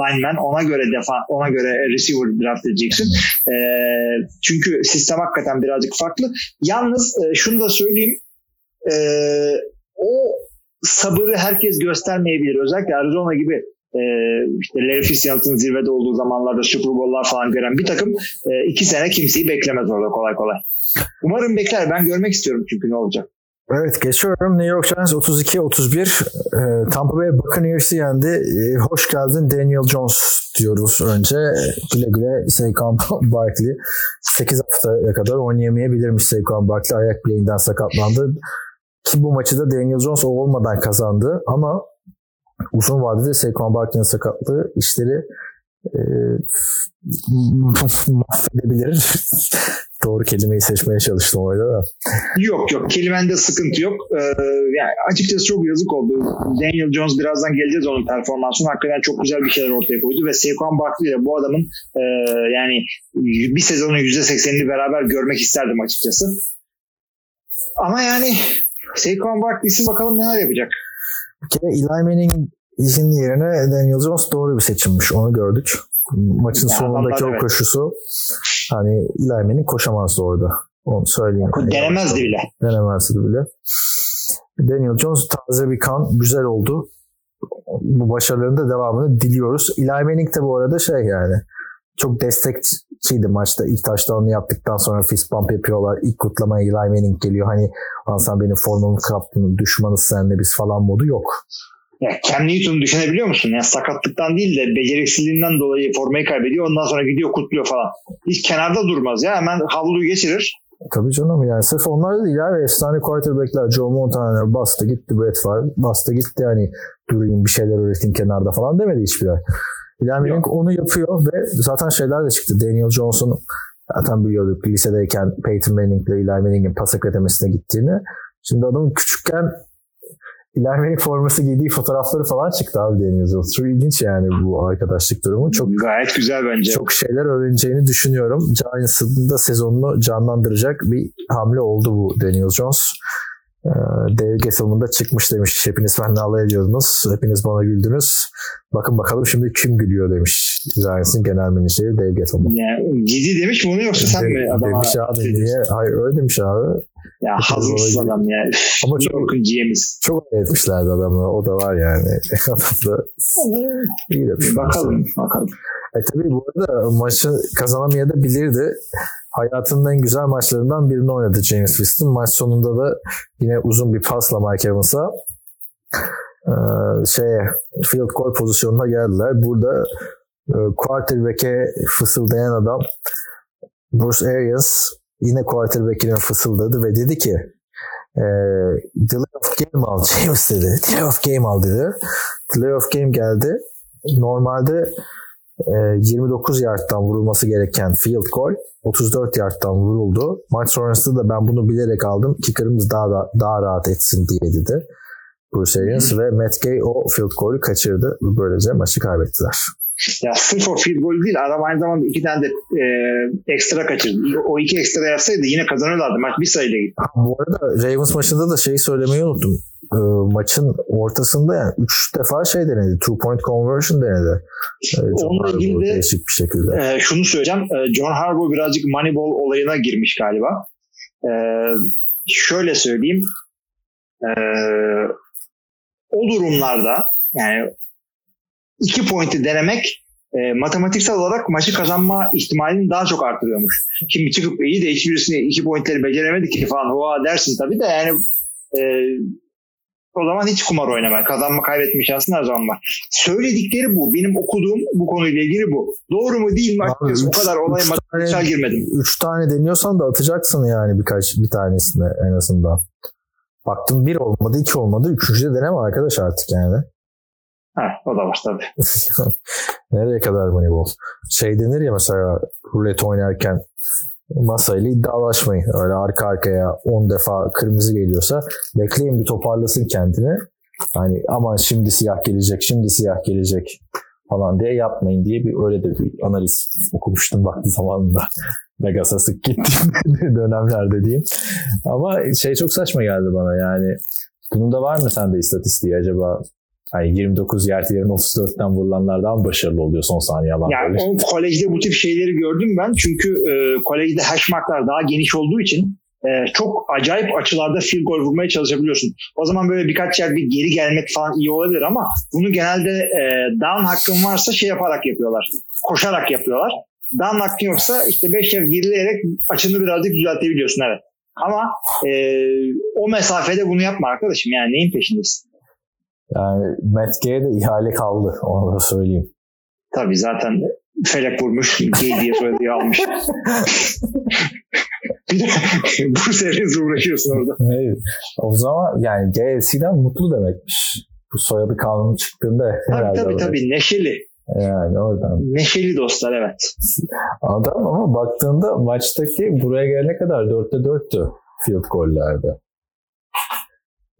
lineman, ona göre defa, ona göre receiver draft edeceksin. e, çünkü sistem hakikaten birazcık farklı. Yalnız e, şunu da söyleyeyim. E, o sabırı herkes göstermeyebilir. Özellikle Arizona gibi e, işte Larry Fitzgerald'ın zirvede olduğu zamanlarda Super Bowl'lar falan gören bir takım e, iki sene kimseyi beklemez orada kolay kolay. Umarım bekler. Ben görmek istiyorum çünkü ne olacak. Evet geçiyorum. New York Giants 32-31 e, Tampa Bay Buccaneers'ı yendi. E, hoş geldin Daniel Jones diyoruz önce. Güle güle Saquon Barkley. 8 haftaya kadar oynayamayabilirmiş Saquon Barkley. Ayak bileğinden sakatlandı. Ki bu maçı da Daniel Jones olmadan kazandı. Ama uzun vadede Saquon Barkley'in sakatlığı işleri e, mahvedebilir. Doğru kelimeyi seçmeye çalıştım orada da. Yok yok kelimende sıkıntı yok. Ee, yani açıkçası çok yazık oldu. Daniel Jones birazdan geleceğiz onun performansına. Hakikaten çok güzel bir şeyler ortaya koydu ve Saquon Barkley ile bu adamın e, yani bir sezonun %80'ini beraber görmek isterdim açıkçası. Ama yani Saquon Barkley'si bakalım neler yapacak. Bir kere Eli Manning izin yerine Daniel Jones doğru bir seçimmiş. Onu gördük. Maçın yani sonundaki o evet. koşusu hani Eli Manning koşamazdı orada. Onu söyleyeyim. Denemezdi bile. Denemezdi bile. Daniel Jones taze bir kan. Güzel oldu. Bu başarıların da devamını diliyoruz. Eli Manning de bu arada şey yani çok destekçiydi maçta. İlk taşlarını yaptıktan sonra fist bump yapıyorlar. İlk kutlamaya Eli Manning geliyor. Hani sen benim formumu kaptın, düşmanız senle biz falan modu yok. Ya Cam Newton'u düşünebiliyor musun? Ya sakatlıktan değil de beceriksizliğinden dolayı formayı kaybediyor. Ondan sonra gidiyor kutluyor falan. Hiç kenarda durmaz ya. Hemen havluyu geçirir. Tabii canım yani sırf onlar da değil abi. Efsane quarterbackler Joe Montana bastı gitti Brett Favre bastı gitti yani durayım bir şeyler öğretin kenarda falan demedi hiçbir ay. Eli Manning onu yapıyor ve zaten şeyler de çıktı. Daniel Johnson zaten biliyorduk lisedeyken Peyton Manning ile Eli Manning'in pas akademisi'ne gittiğini. Şimdi adamın küçükken Eli forması giydiği fotoğrafları falan çıktı abi Daniel Jones. Çok ilginç yani bu arkadaşlık durumu. Çok Gayet güzel bence. Çok şeyler öğreneceğini düşünüyorum. Giants'ın da sezonunu canlandıracak bir hamle oldu bu Daniel Jones. Ee, Dave Gettleman da çıkmış demiş. Hepiniz benimle alay ediyordunuz. Hepiniz bana güldünüz. Bakın bakalım şimdi kim gülüyor demiş. Giants'ın genel menajeri Dave Gettleman. Yani, gidi demiş mi onu yoksa sen de, mi? Adama demiş abi niye? Hayır öyle demiş abi. Ya hazırsız adam ya. Ama çok korkuncuyemiz. Çok etmişlerdi adamı. O da var yani. Adam da iyi de Bakalım. Bakalım. E tabii bu arada maçı kazanamayabilirdi. Hayatının en güzel maçlarından birini oynadı James Winston. Maç sonunda da yine uzun bir pasla Mike Evans'a e, şeye field goal pozisyonuna geldiler. Burada e, quarterback'e fısıldayan adam Bruce Arians yine quarterback'ine fısıldadı ve dedi ki e, delay of game al James dedi. Delay of game al dedi. Delay of game geldi. Normalde e, 29 yardtan vurulması gereken field goal 34 yardtan vuruldu. Maç sonrasında da ben bunu bilerek aldım. Kicker'ımız daha da, daha rahat etsin diye dedi. Bruce Arians ve Matt Gay o field goal'ü kaçırdı. Böylece maçı kaybettiler. Ya sırf o field goal değil adam aynı zamanda iki tane de e, ekstra kaçırdı. O iki ekstra yapsaydı yine kazanırlardı. Maç bir sayıda gitti. Bu arada Ravens maçında da şeyi söylemeyi unuttum. E, maçın ortasında yani üç defa şey denedi. Two point conversion denedi. E, Onunla ilgili de değişik bir şekilde. E, şunu söyleyeceğim. E, John Harbaugh birazcık Moneyball olayına girmiş galiba. E, şöyle söyleyeyim. E, o durumlarda yani iki pointi denemek e, matematiksel olarak maçı kazanma ihtimalini daha çok artırıyormuş. Şimdi çıkıp iyi de hiçbirisini iki pointleri beceremedi ki falan hoa dersin tabii de yani e, o zaman hiç kumar oynama. Kazanma kaybetme şansın her zaman var. Söyledikleri bu. Benim okuduğum bu konuyla ilgili bu. Doğru mu değil mi? Abi, üç, bu kadar olay matematiksel girmedim. Üç tane deniyorsan da atacaksın yani birkaç bir tanesini en azından. Baktım bir olmadı, iki olmadı. Üçüncü de deneme arkadaş artık yani. Ha, o da var tabii. Nereye kadar Moneyball? Şey denir ya mesela rulet oynarken masayla iddialaşmayın. Öyle arka arkaya 10 defa kırmızı geliyorsa bekleyin bir toparlasın kendini. Yani aman şimdi siyah gelecek, şimdi siyah gelecek falan diye yapmayın diye bir öyle de bir analiz okumuştum vakti zamanında. Vegas'a sık gittiğim dönemlerde diyeyim. Ama şey çok saçma geldi bana yani. Bunun da var mı sende istatistiği acaba? Hani 29 yard yerine 34'ten vurulanlar daha mı başarılı oluyor son saniye alan? Yani o kolejde bu tip şeyleri gördüm ben. Çünkü e, kolejde hash marklar daha geniş olduğu için e, çok acayip açılarda field goal vurmaya çalışabiliyorsun. O zaman böyle birkaç yer bir geri gelmek falan iyi olabilir ama bunu genelde e, down hakkın varsa şey yaparak yapıyorlar. Koşarak yapıyorlar. Down hakkın yoksa işte 5 yer gerileyerek açını birazcık düzeltebiliyorsun evet. Ama e, o mesafede bunu yapma arkadaşım yani neyin peşindesin? Yani Matt Gay'e de ihale kaldı. Onu da söyleyeyim. Tabii zaten felek vurmuş. Gay diye soyadı almış. bir de bu seriniz uğraşıyorsun orada. Evet. O zaman yani GFC'den mutlu demekmiş. Bu soyadı kanunu çıktığında tabii, herhalde. Tabii tabii neşeli. Yani oradan. Neşeli dostlar evet. Adam ama baktığında maçtaki buraya gelene kadar 4'te 4'tü field gollerde.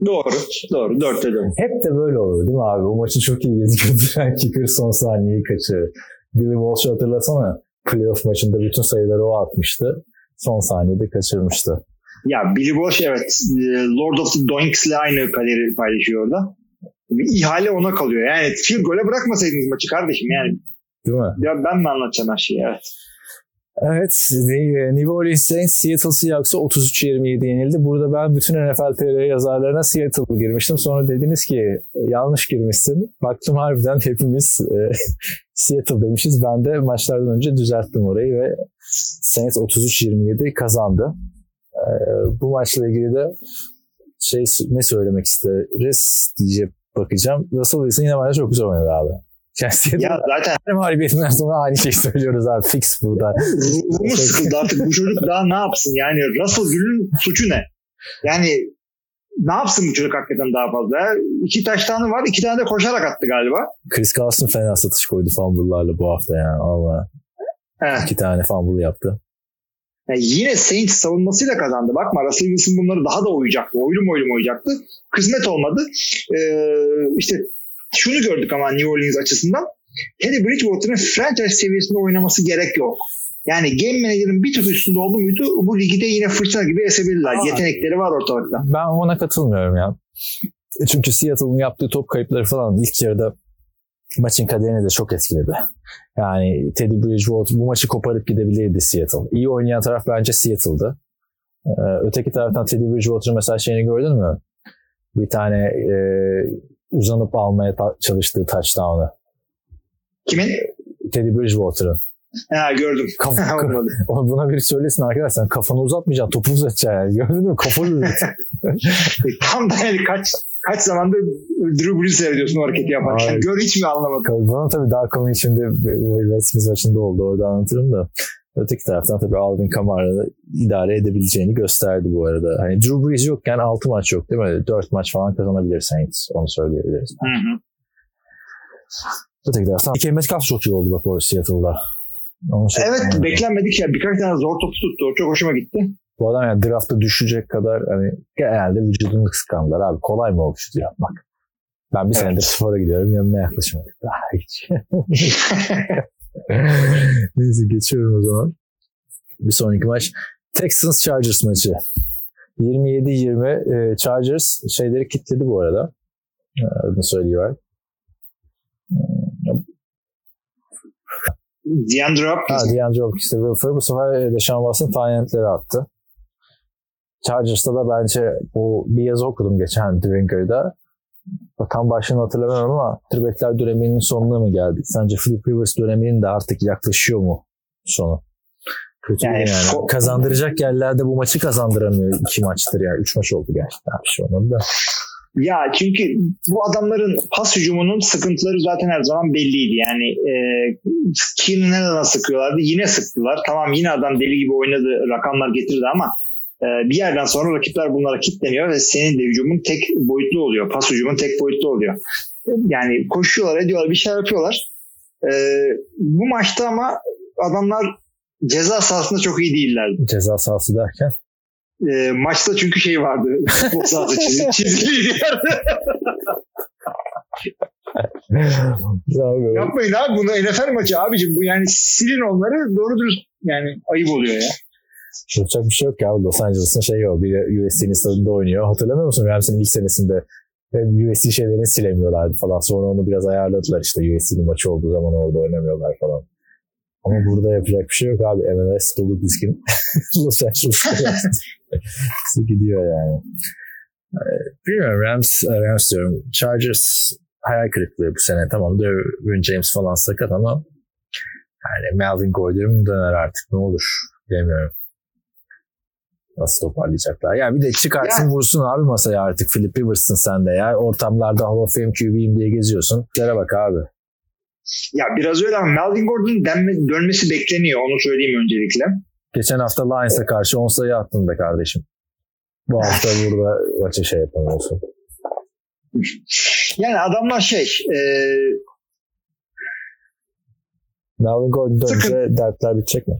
Doğru. Doğru. 4'te 4. Hep de böyle olur değil mi abi? O maçı çok iyi gözükürdü. Kicker son saniyeyi kaçırır. Billy Walsh'u hatırlasana. Playoff maçında bütün sayıları o atmıştı. Son saniyede kaçırmıştı. Ya Billy Walsh evet Lord of the Doinks ile aynı kaderi paylaşıyor orada. Bir ihale ona kalıyor. Yani field gole bırakmasaydınız maçı kardeşim yani. Değil mi? Ya ben mi anlatacağım her şeyi evet. Evet, New Orleans Saints Seattle Seahawks'a 33-27 yenildi. Burada ben bütün NFL TR yazarlarına Seattle girmiştim. Sonra dediniz ki yanlış girmişsin. Baktım harbiden hepimiz e, Seattle demişiz. Ben de maçlardan önce düzelttim orayı ve Saints 33-27 kazandı. E, bu maçla ilgili de şey ne söylemek isteriz diye bakacağım. Russell Wilson yine bence çok güzel oynadı abi. Yani ya zaten her mağlubiyetinden sonra aynı şeyi söylüyoruz abi. Fix burada. Ruhumuz sıkıldı artık. Bu çocuk daha ne yapsın? Yani Russell Gül'ün suçu ne? Yani ne yapsın bu çocuk hakikaten daha fazla? İki taştanı var. iki tane de koşarak attı galiba. Chris Carson fena satış koydu fumble'larla bu hafta yani. Allah. Evet. İki tane fumble yaptı. Yani yine Saints savunmasıyla kazandı. Bakma Russell Wilson bunları daha da oyacaktı. Oylum oylum oyacaktı. Kısmet olmadı. Ee, işte şunu gördük ama New Orleans açısından. Teddy Bridgewater'ın franchise seviyesinde oynaması gerek yok. Yani game manager'ın bir tık üstünde oldu muydu bu ligde yine fırtına gibi esebilirler. Aa, Yetenekleri var ortalıkta. Ben ona katılmıyorum ya. Çünkü Seattle'ın yaptığı top kayıpları falan ilk yarıda maçın kaderini de çok etkiledi. Yani Teddy Bridgewater bu maçı koparıp gidebilirdi Seattle. İyi oynayan taraf bence Seattle'dı. Ee, öteki taraftan Teddy Bridgewater'ın mesela şeyini gördün mü? Bir tane e, uzanıp almaya ta- çalıştığı touchdown'ı. Kimin? Teddy Bridgewater'ın. Ha gördüm. Kaf- buna bir söylesin arkadaşlar. Kafanı uzatmayacaksın. Topu uzatacaksın yani. Gördün mü? Kafanı uzat. Tam da yani kaç kaç zamandır Drew Brees seyrediyorsun o hareketi yaparken. Gör hiç mi anlamadım? Bunu tabii daha konu içinde Redskins maçında oldu. Orada anlatırım da. Öteki taraftan tabii Alvin Kamara'nı idare edebileceğini gösterdi bu arada. Hani Drew Brees yokken 6 maç yok değil mi? 4 maç falan kazanabilir Saints. Onu söyleyebiliriz. Hı hı. Öteki taraftan Ike Metcalf çok iyi oldu bak orada Seattle'da. evet yani. beklenmedik ya. Birkaç tane zor topu tuttu. O çok hoşuma gitti. Bu adam yani draftta düşecek kadar hani genelde vücudunu kıskandılar abi. Kolay mı o vücudu yapmak? Ben bir evet. senedir spora gidiyorum. Yanına yaklaşmadık. Daha hiç. Neyse geçiyorum o zaman. Bir sonraki maç Texans Chargers maçı. 27-20 e, Chargers şeyleri kitledi bu arada. E, adını söylüyor. DeAndre Hopkins. Ha, DeAndre Hopkins. İşte bu sefer Deshaun Watson tayyentleri attı. Chargers'ta da bence bu bir yazı okudum geçen Drinker'da tam başını hatırlamıyorum ama Trbekler döneminin sonuna mı geldik? Sence Philip Rivers döneminin de artık yaklaşıyor mu sonu? Kötü yani, yani. Fo- Kazandıracak yerlerde bu maçı kazandıramıyor. iki maçtır ya. Üç maç oldu gerçekten. Bir şey olmadı da. Ya çünkü bu adamların pas hücumunun sıkıntıları zaten her zaman belliydi. Yani e, Keenan'ı nereden sıkıyorlardı? Yine sıktılar. Tamam yine adam deli gibi oynadı. Rakamlar getirdi ama bir yerden sonra rakipler bunlara kilitleniyor ve senin de hücumun tek boyutlu oluyor. Pas hücumun tek boyutlu oluyor. Yani koşuyorlar, ediyorlar, bir şey yapıyorlar. Ee, bu maçta ama adamlar ceza sahasında çok iyi değillerdi. Ceza sahası derken? E, maçta çünkü şey vardı. Futbol sahası çiz, çiziliydi. Yapmayın abi bunu NFL maçı abicim. Bu yani silin onları doğru dürüst yani ayıp oluyor ya. Yapacak bir şey yok ya. Los Angeles'ın şeyi o. Bir USC'nin stadında oynuyor. Hatırlamıyor musun? Rams'in ilk senesinde USC şeylerini silemiyorlardı falan. Sonra onu biraz ayarladılar işte USC'nin maçı olduğu zaman orada oynamıyorlar falan. Ama burada yapacak bir şey yok abi. MLS dolu diskin Los Angeles'ta gidiyor yani. Ee, bilmiyorum Rams, Rams diyorum. Chargers hayal kırıklığı bu sene. Tamam Derwin James falan sakat ama yani Melvin Gordon döner artık ne olur bilmiyorum. Nasıl toparlayacaklar? Ya bir de çıkarsın ya. vursun abi masaya artık. Philip Rivers'ın sen de ya. Ortamlarda Hall of Fame QB'yim diye geziyorsun. Şöyle bak abi. Ya biraz öyle ama Melvin Gordon'un dönmesi bekleniyor. Onu söyleyeyim öncelikle. Geçen hafta Lions'a karşı 10 sayı attın be kardeşim. Bu hafta burada maçı şey yapamıyorsun. Yani adamlar şey e, Melvin Gordon dönünce dertler bitecek mi?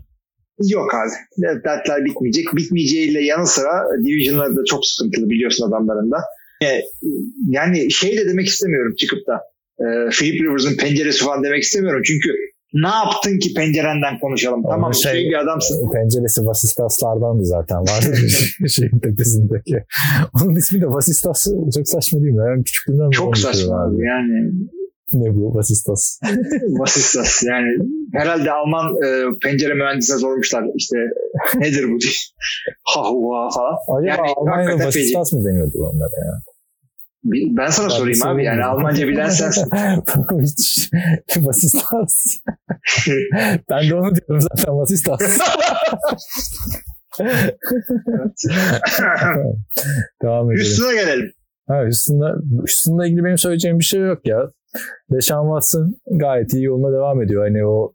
Yok abi. Dertler bitmeyecek. Bitmeyeceğiyle yanı sıra Division'lar da çok sıkıntılı biliyorsun adamların da. Yani şey de demek istemiyorum çıkıp da e, Philip Rivers'ın penceresi falan demek istemiyorum. Çünkü ne yaptın ki pencerenden konuşalım. Onun tamam şey, şey bir adamsın. Penceresi Vasistaslardandı zaten. Vardı şeyin tepesindeki. Onun ismi de Vasistas. Çok saçma değil mi? Yani küçüklüğünden Çok saçma abi. Yani ne bu Vasistas? Vasistas yani herhalde Alman e, pencere mühendisine sormuşlar işte nedir bu diye. ha ha falan. Acaba yani, Almanya'da Vasistas mı deniyordu onlara ya? Ben sana ben sorayım abi yani Almanca bilen sensin. Hiç Vasistas. ben de onu diyorum zaten Vasistas. Devam edelim. Houston'a gelelim. Ha, Houston'la, Houston'la ilgili benim söyleyeceğim bir şey yok ya. Deshaun Watson gayet iyi yoluna devam ediyor. Hani o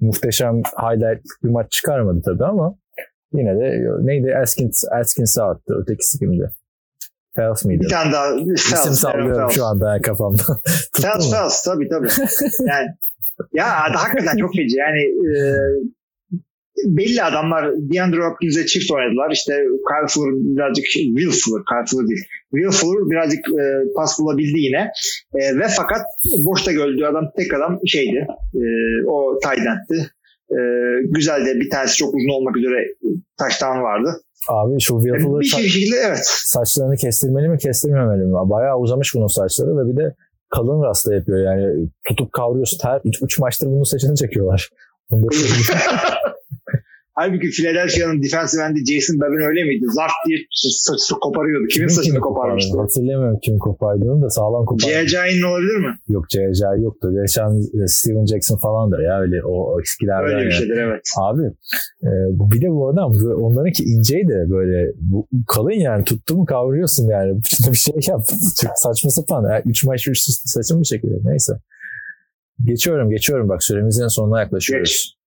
muhteşem highlight bir maç çıkarmadı tabii ama yine de neydi Askins, Askins'e attı. Ötekisi kimdi? Fels miydi? Bir tane daha Fels. İsim sallıyorum şu anda kafamda. Fels Fels tabii tabii. yani ya hakikaten çok feci. Yani e, belli adamlar DeAndre Hopkins'e çift oynadılar. İşte Kyle Fuller birazcık Will Fuller, Kyle Fuller değil. Will Fuller birazcık e, pas bulabildi yine. E, ve fakat boşta gördüğü adam tek adam şeydi. E, o Tydent'ti. E, güzel de bir tanesi çok uzun olmak üzere taştan vardı. Abi şu Will Fuller bir şey şekilde evet. saçlarını kestirmeli mi kestirmemeli mi? Bayağı uzamış bunun saçları ve bir de kalın rasta yapıyor yani tutup kavruyorsun her üç, üç maçtır bunun saçını çekiyorlar. Halbuki Philadelphia'nın defensive endi Jason Babin öyle miydi? Zart diye saçını koparıyordu. Kimin Kim saçını koparmıştı? Hatırlamıyorum kim kopardığını da sağlam kopardı. C.J.'in olabilir mi? Yok C.J. yoktu. E, Steven Jackson falandır ya öyle o, eskilerden. Öyle bir şeydir evet. Abi e, bir de bu adam onlarınki inceydi böyle bu, kalın yani tuttu mu kavruyorsun yani bir şey yap. Çok saçma sapan. Yani, üç maç üste saçım bir şekilde neyse. Geçiyorum geçiyorum bak süremizin sonuna yaklaşıyoruz. Geç.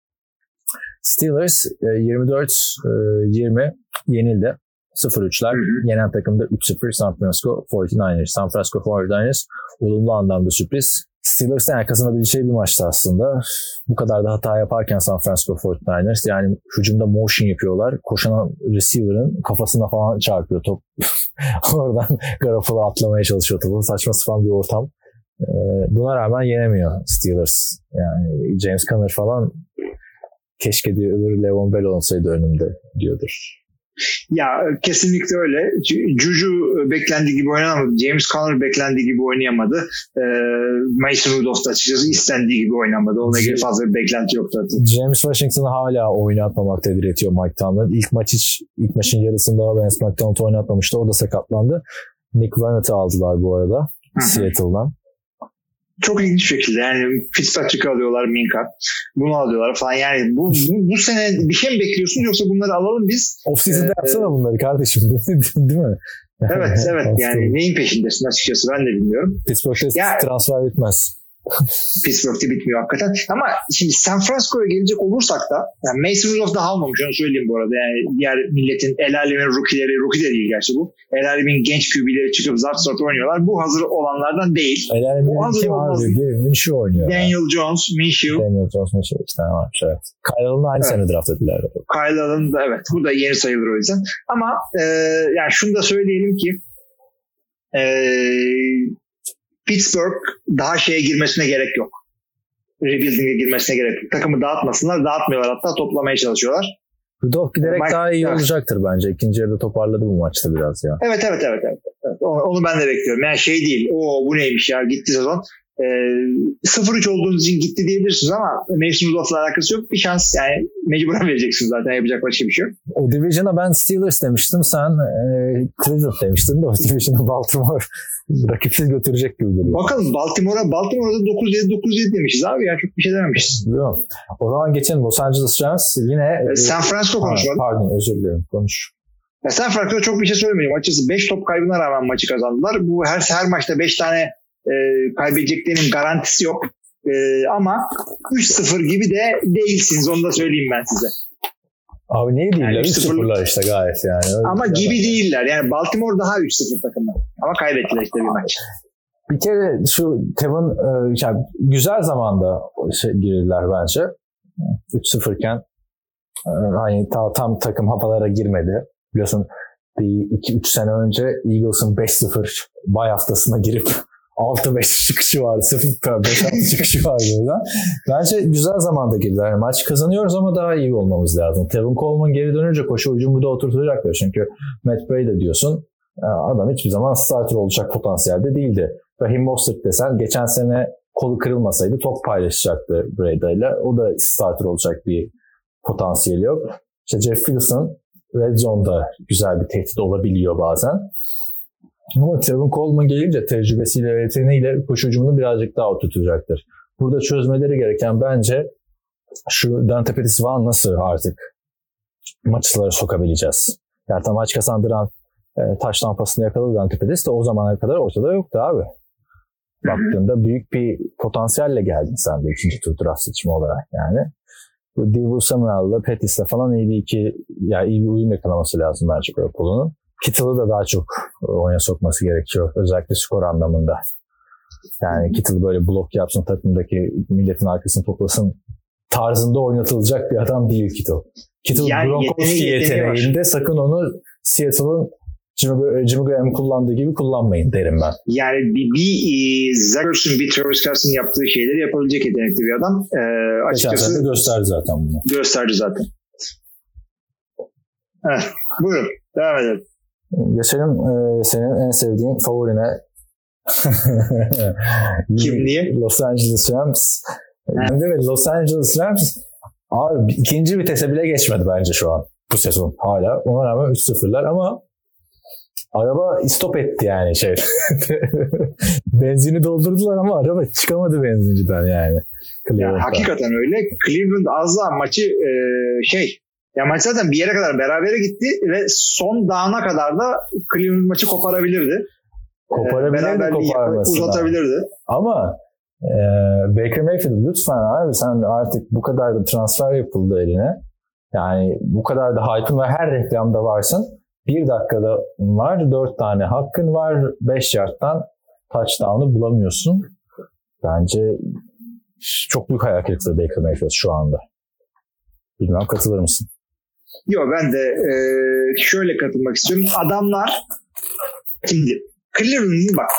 Steelers 24-20 e, yenildi. 0-3'ler. Yenen takımda 3-0 San Francisco 49ers. San Francisco 49ers olumlu anlamda sürpriz. Steelers'ın yani kazanabileceği bir maçtı aslında. Bu kadar da hata yaparken San Francisco 49ers yani hücumda motion yapıyorlar. Koşan receiver'ın kafasına falan çarpıyor top. Oradan Garoppolo atlamaya çalışıyor topu. Saçma sapan bir ortam. Ee, buna rağmen yenemiyor Steelers. Yani James Conner falan keşke diyor öbür Levon Bell olsaydı önümde diyordur. Ya kesinlikle öyle. Juju beklendiği gibi oynamadı. James Conner beklendiği gibi oynayamadı. Ee, Mason Rudolph da açıkçası istendiği gibi oynamadı. Onunla ilgili fazla bir beklenti yoktu. James Washington'ı hala oynatmamakta diretiyor Mike Tomlin. İlk maç hiç, ilk maçın yarısında Vance McDonald oynatmamıştı. O da sakatlandı. Nick Vannett'i aldılar bu arada. Seattle'dan çok ilginç bir şekilde yani Fitzpatrick alıyorlar Minka. Bunu alıyorlar falan yani bu, bu, bu sene bir şey mi bekliyorsun yoksa bunları alalım biz? Off-season'da ee, yapsana bunları kardeşim değil mi? Evet evet yani neyin peşindesin açıkçası ben de bilmiyorum. Pittsburgh'te ya, transfer bitmez. Pittsburgh'te bitmiyor hakikaten. Ama şimdi San Francisco'ya gelecek olursak da yani Mason Rudolph daha almamış onu söyleyeyim bu arada. Yani diğer milletin el alemin rookie'leri, rookie de değil gerçi bu. El alemin genç QB'leri çıkıp zart zart oynuyorlar. Bu hazır olanlardan değil. El alemin kim abi? Minshew oynuyor. Daniel yani. Jones, Minshew. Daniel Jones, Minshew iki tane varmış evet. Kyle Allen'ı aynı evet. sene draft ettiler. Kyle Allen da evet. Bu da yeni sayılır o yüzden. Ama e, yani şunu da söyleyelim ki e, Pittsburgh daha şeye girmesine gerek yok. Rebuilding'e girmesine gerek yok. Takımı dağıtmasınlar. Dağıtmıyorlar hatta toplamaya çalışıyorlar. Rudolph giderek Mike, daha iyi evet. olacaktır bence. İkinci yarıda toparladı bu maçta biraz ya. Evet evet evet. evet. Onu, onu ben de bekliyorum. Yani şey değil. O bu neymiş ya gitti sezon. E, ee, 0-3 olduğunuz için gitti diyebilirsiniz ama Mason Rudolph'la alakası yok. Bir şans yani mecburen vereceksiniz zaten yapacak başka bir şey yok. O Division'a ben Steelers demiştim. Sen e, Cleveland demiştin de o Division'a Baltimore rakipsiz götürecek gibi duruyor. Bakalım Baltimore'a Baltimore'da 9-7 9-7 demişiz abi ya çok bir şey dememişiz. Değil mi? O zaman geçelim Los Angeles Rams yine e, San Francisco konuşalım. Pardon özür dilerim konuş. Ya San Francisco çok bir şey söylemeyeyim. Açıkçası 5 top kaybına rağmen maçı kazandılar. Bu her her maçta 5 tane e, kaybedeceklerinin garantisi yok. E, ama 3-0 gibi de değilsiniz onu da söyleyeyim ben size. Abi niye değiller? Yani 3-0'lar işte gayet yani. Öyle ama gibi değiller. Yani Baltimore daha 3-0 takımı. Ama kaybettiler işte bir maç. bir kere şu Tevin e, yani güzel zamanda şey, girdiler bence. 3-0 iken e, hani ta, tam takım havalara girmedi. Biliyorsun bir 2-3 sene önce Eagles'ın 5-0 bay haftasına girip 6-5 çıkışı vardı. 0-5-6 çıkışı vardı buradan. Bence güzel zamanda girdiler. Yani maç kazanıyoruz ama daha iyi olmamız lazım. Tevin Coleman geri dönünce koşu hücumu da oturtacaklar. Çünkü Matt Brady diyorsun adam hiçbir zaman starter olacak potansiyelde değildi. Rahim Mostert desen geçen sene kolu kırılmasaydı top paylaşacaktı Breda ile. O da starter olacak bir potansiyeli yok. İşte Jeff Wilson Red Zone'da güzel bir tehdit olabiliyor bazen. Ama Tevin Coleman gelince tecrübesiyle ve yeteneğiyle koşu hücumunu birazcık daha oturtacaktır. Burada çözmeleri gereken bence şu Dante Pettis Van nasıl artık maçlara sokabileceğiz. Yani tam maç kazandıran e, taş lampasını yakaladı Dante Pettis de o zamana kadar ortada yoktu abi. Baktığında büyük bir potansiyelle geldin sen de ikinci tur draft seçimi olarak yani. Bu Divo Samuel'la Pettis'le falan iyi bir iki, yani iyi bir uyum yakalaması lazım bence Garoppolo'nun. Kittle'ı da daha çok oyuna sokması gerekiyor. Özellikle skor anlamında. Yani Kittle böyle blok yapsın takımdaki milletin arkasını toplasın tarzında oynatılacak bir adam değil Kittle. Kittle yani Gronkowski yeteneğinde sakın onu Seattle'ın Jimmy, Jimmy Graham kullandığı gibi kullanmayın derim ben. Yani bir, bir e, Zagers'ın bir Travis Cars'ın yaptığı şeyleri yapabilecek yetenekli bir adam. E, açıkçası Geçen gösterdi zaten bunu. Gösterdi zaten. Heh, buyurun devam edelim. Geçelim e, senin en sevdiğin favorine. Kim diye? Los Angeles Rams. Evet. Evet, Los Angeles Rams abi ikinci vitese bile geçmedi bence şu an bu sezon hala. Ona rağmen 3-0'lar ama araba istop etti yani şey. Benzini doldurdular ama araba çıkamadı benzinciden yani. yani hakikaten öyle. Cleveland az daha maçı e, şey ya maç zaten bir yere kadar berabere gitti ve son dağına kadar da Cleveland maçı koparabilirdi. Koparabilirdi, ee, koparmasına. Uzatabilirdi. Ama e, Baker Mayfield lütfen abi sen artık bu kadar da transfer yapıldı eline. Yani bu kadar da hype'ın ve her reklamda varsın. Bir dakikada var, dört tane hakkın var. Beş yardtan touchdown'ı bulamıyorsun. Bence çok büyük hayal kırıklığı Baker Mayfield şu anda. Bilmem katılır mısın? Yok ben de e, şöyle katılmak istiyorum. Adamlar şimdi Cleveland'ın bak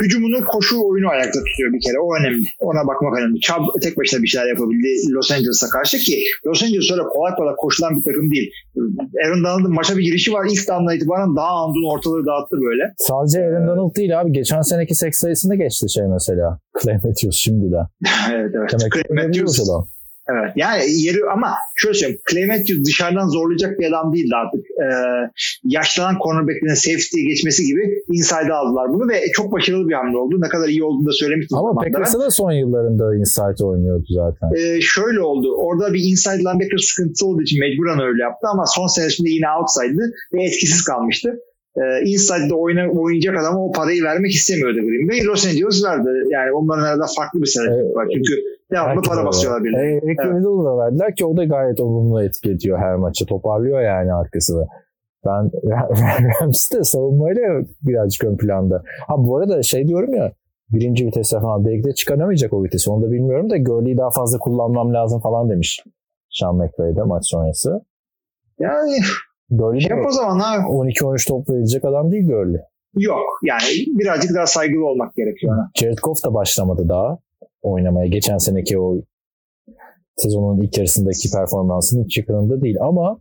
hücumunu koşu oyunu ayakta tutuyor bir kere. O önemli. Ona bakmak önemli. Chubb tek başına bir şeyler yapabildi Los Angeles'a karşı ki Los Angeles öyle kolay kolay koşulan bir takım değil. Aaron Donald'ın maça bir girişi var. İlk damla itibaren daha andun ortalığı dağıttı böyle. Sadece Aaron Donald değil abi. Geçen seneki seks sayısında geçti şey mesela. Clay Matthews şimdi de. evet evet. Demek Clay Matthews. Evet. Yani yeri ama şöyle söyleyeyim. Clay Matthews dışarıdan zorlayacak bir adam değildi artık. Ee, yaşlanan cornerback'lerin safety'ye geçmesi gibi inside aldılar bunu ve çok başarılı bir hamle oldu. Ne kadar iyi olduğunu da söylemiştim. Ama Packers'a da son yıllarında inside oynuyordu zaten. Ee, şöyle oldu. Orada bir inside linebacker sıkıntısı olduğu için mecburen öyle yaptı ama son senesinde yine outside'dı ve etkisiz kalmıştı e, inside'de oyna, oynayacak adama o parayı vermek istemiyordu Green Bay. Los Angeles verdi. Yani onların arada farklı bir sebep evet. var. Çünkü devamlı para basıyorlar birine. Eric evet. Riddle'ı da verdiler ki o da gayet olumlu etki ediyor her maçı. Toparlıyor yani arkasını. Ben Rams'i de savunmayla birazcık ön planda. Ha bu arada şey diyorum ya birinci vitese falan belki de çıkaramayacak o vitesi. Onu da bilmiyorum da Gurley'i daha fazla kullanmam lazım falan demiş Sean McVay'de maç sonrası. Yani Gurley Yap o zaman abi. 12-13 top verecek adam değil Gurley. Yok yani birazcık daha saygılı olmak gerekiyor. Jared Goff da başlamadı daha oynamaya. Geçen seneki o sezonun ilk yarısındaki performansının hiç yakınında değil ama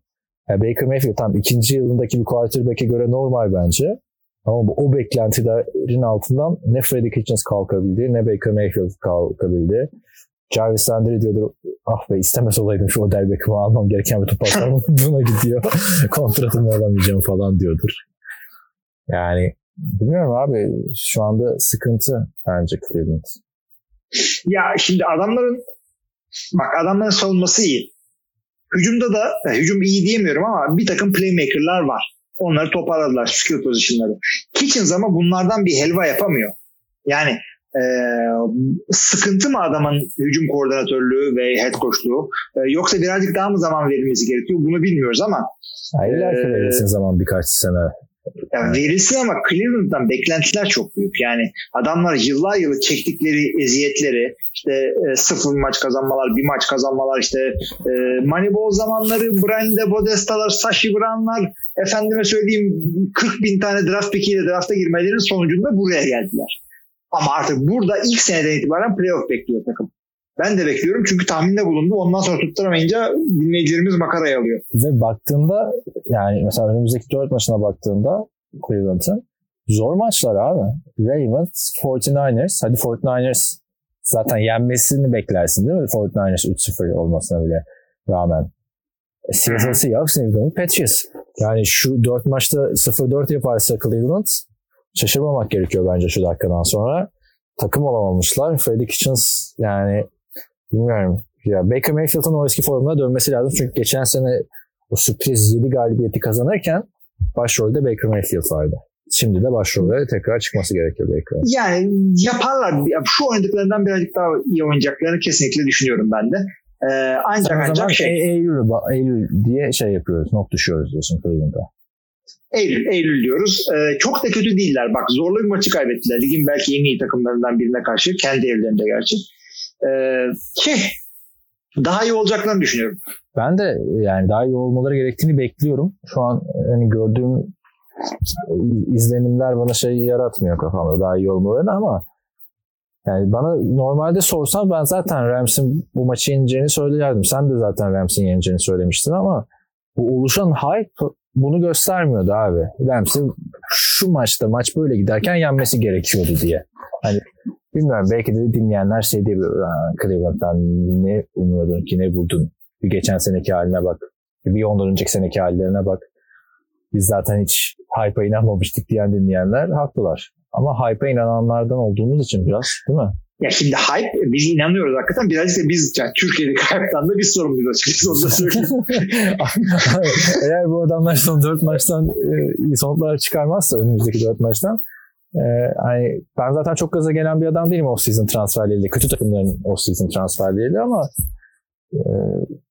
yani Baker Mayfield tam ikinci yılındaki bir quarterback'e göre normal bence. Ama bu, o beklentilerin altından ne Freddie Kitchens kalkabildi ne Baker Mayfield kalkabildi. Jarvis Landry diyordu ah be istemez olaydım şu Odell Beckham'ı almam gereken bir top buna gidiyor. Kontratımı alamayacağım falan diyordur. Yani bilmiyorum abi şu anda sıkıntı bence Cleveland. Ya şimdi adamların bak adamların savunması iyi. Hücumda da hücum iyi diyemiyorum ama bir takım playmaker'lar var. Onları toparladılar skill position'ları. Kitchens ama bunlardan bir helva yapamıyor. Yani e, sıkıntı mı adamın hücum koordinatörlüğü ve head coachluğu e, yoksa birazcık daha mı zaman verilmesi gerekiyor bunu bilmiyoruz ama Hayır e, verirsin zaman birkaç sene Yani verilsin ama Cleveland'dan beklentiler çok büyük. Yani adamlar yıllar yılı çektikleri eziyetleri işte e, sıfır maç kazanmalar, bir maç kazanmalar işte e, Moneyball zamanları Brande Bodesta'lar, Sashi Brown'lar efendime söyleyeyim 40 bin tane draft pickiyle drafta girmelerinin sonucunda buraya geldiler. Ama artık burada ilk seneden itibaren playoff bekliyor takım. Ben de bekliyorum çünkü tahminde bulundu. Ondan sonra tutturamayınca dinleyicilerimiz makaraya alıyor. Ve baktığında yani mesela önümüzdeki dört maçına baktığında Cleveland'ın zor maçlar abi. Ravens, 49ers. Hadi 49ers zaten yenmesini beklersin değil mi? 49ers 3-0 olmasına bile rağmen. E, Seattle Seahawks, New England Patriots. Yani şu dört maçta 0-4 yaparsa Cleveland şaşırmamak gerekiyor bence şu dakikadan sonra. Takım olamamışlar. Freddie Kitchens yani bilmiyorum. Ya Baker Mayfield'ın o eski formuna dönmesi lazım. Çünkü geçen sene o sürpriz 7 galibiyeti kazanırken başrolde Baker Mayfield vardı. Şimdi de başrolde tekrar çıkması gerekiyor Baker. Yani yaparlar. Şu oynadıklarından birazcık daha iyi oynayacaklarını kesinlikle düşünüyorum ben de. Ee, ancak Sen ancak şey. Eylül, Eylül diye şey yapıyoruz. Not düşüyoruz diyorsun Cleveland'a. Eylül, Eylül diyoruz. Ee, çok da kötü değiller. Bak zorlu bir maçı kaybettiler. Ligin belki en iyi takımlarından birine karşı. Kendi evlerinde gerçi. Ee, şey, daha iyi olacaklarını düşünüyorum. Ben de yani daha iyi olmaları gerektiğini bekliyorum. Şu an hani gördüğüm izlenimler bana şey yaratmıyor kafamda daha iyi olmalarını ama yani bana normalde sorsan ben zaten Rams'in bu maçı yeneceğini söylerdim. Sen de zaten Rams'in yeneceğini söylemiştin ama bu oluşan hype bunu göstermiyordu abi. Rams'in şu maçta maç böyle giderken yenmesi gerekiyordu diye. Hani bilmiyorum belki de dinleyenler şey diyebilir. Cleveland'dan ne umuyordun ki ne buldun? Bir geçen seneki haline bak. Bir ondan önceki seneki hallerine bak. Biz zaten hiç hype'a inanmamıştık diyen dinleyenler haklılar. Ama hype'a inananlardan olduğumuz için biraz değil mi? Ya şimdi hype biz inanıyoruz hakikaten birazcık da biz yani Türkiye'deki hype'tan da biz sorumluyuz açıkçası onu da. Eğer bu adamlar son dört maçtan e, iyi sonuçlar çıkarmazsa önümüzdeki dört maçtan e, hani ben zaten çok gaza gelen bir adam değilim off-season transferleriyle. Kötü takımların off-season transferleriyle ama e,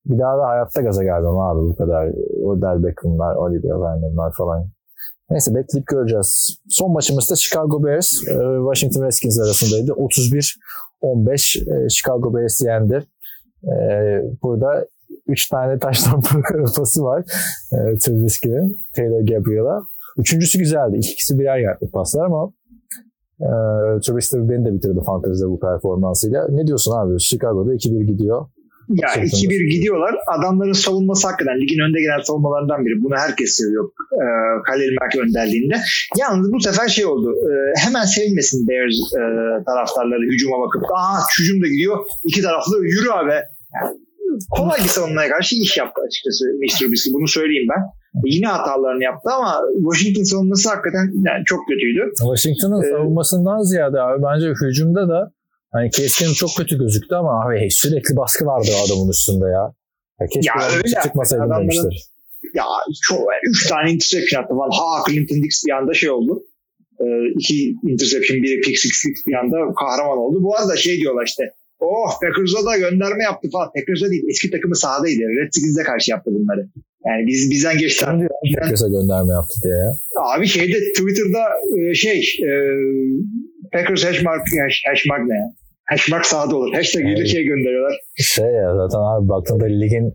bir daha da hayatta gaza gelmem abi bu kadar. Odell Beckham'lar, Oliver Vernon falan. Neyse bekleyip göreceğiz. Son maçımız da Chicago Bears, Washington Redskins arasındaydı. 31-15 Chicago Bears yendi. Burada 3 tane taştan pası var Trubisky'nin, Taylor Gabriel'a. Üçüncüsü güzeldi. İkisi birer yardlık paslar ama e, Trubisky beni de bitirdi fantezide bu performansıyla. Ne diyorsun abi? Chicago'da 2-1 gidiyor. Ya 2-1 gidiyorlar. Adamların savunması hakikaten ligin önde gelen savunmalarından biri. Bunu herkes seviyor. E, Khalil Mack önderliğinde. Yalnız bu sefer şey oldu. E, hemen sevinmesin Bears e, taraftarları hücuma bakıp. Aa hücum da gidiyor. İki taraflı yürü abi. Yani, kolay bir savunmaya karşı iş yaptı açıkçası Mr. Trubisky. Bunu söyleyeyim ben. Yine hatalarını yaptı ama Washington savunması hakikaten yani çok kötüydü. Washington'ın ee, savunmasından ziyade abi bence hücumda da Hani Keskin çok kötü gözüktü ama abi sürekli baskı vardı adamın üstünde ya. ya keşke ya öyle çıkmasaydı adamların, demiştir. Ya çok, üç tane interception attı falan. Ha Clinton Dix bir anda şey oldu. E, iki interception, biri pick six, six bir anda kahraman oldu. Bu arada şey diyorlar işte oh Packers'a da gönderme yaptı falan. Packers'a değil eski takımı sahadaydı. Redskins'e karşı yaptı bunları. Yani biz bizden geçti. Packers'a gönderme yaptı diye ya. Abi şeyde Twitter'da e, şey e, Packers hashmark, hash, hashmark ne ya? Hashmark sağda olur. Hashtag evet. şey gönderiyorlar. Şey ya zaten abi baktığında ligin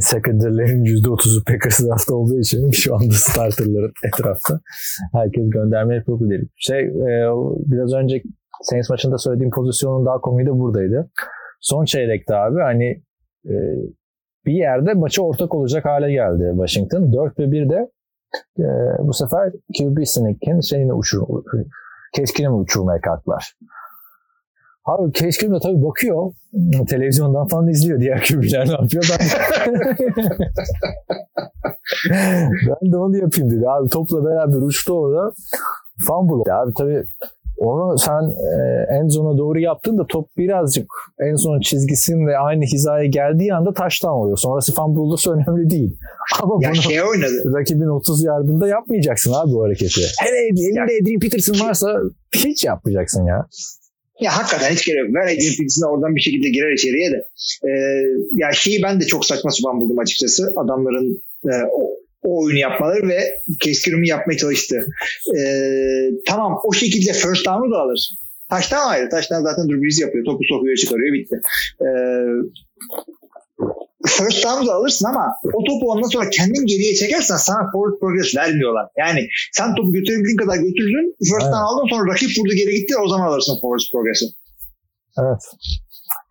secondary'lerin %30'u Packers draftta olduğu için şu anda starterların etrafta herkes gönderme yapabilir. Şey e, biraz önce Saints maçında söylediğim pozisyonun daha komiği de buradaydı. Son çeyrekte abi hani e, bir yerde maçı ortak olacak hale geldi Washington. 4 ve 1 de e, bu sefer QB Snake'in şeyini uçur, Keskin'e mi uçurmaya kalktılar? Abi Keskin de tabii bakıyor. Televizyondan falan izliyor. Diğer kübüler ne yapıyor? Ben, ben de onu yapayım dedi. Abi topla beraber uçtu orada. Fumble. Abi tabii onu sen e, en zona doğru yaptın da top birazcık en son çizgisin ve aynı hizaya geldiği anda taştan oluyor. Sonrası fumble olursa önemli değil. Ama ya bunu şey oynadı. rakibin 30 yardımda yapmayacaksın abi bu hareketi. Hele elinde Adrian Peterson varsa hiç yapmayacaksın ya. Ya hakikaten hiç gerek yok. Ver Adrian Peterson'a oradan bir şekilde girer içeriye de. Ee, ya şeyi ben de çok saçma sapan buldum açıkçası. Adamların e, o oyunu yapmaları ve Case yapmaya çalıştı. Ee, tamam o şekilde first down'u da alır. Taştan ayrı. Taştan zaten Brees yapıyor. Topu sokuyor çıkarıyor bitti. Ee, first down da alırsın ama o topu ondan sonra kendin geriye çekersen sana forward progress vermiyorlar. Yani sen topu götürebildiğin kadar götürdün. First down aldın sonra rakip vurdu geri gitti o zaman alırsın forward progress'i. Evet.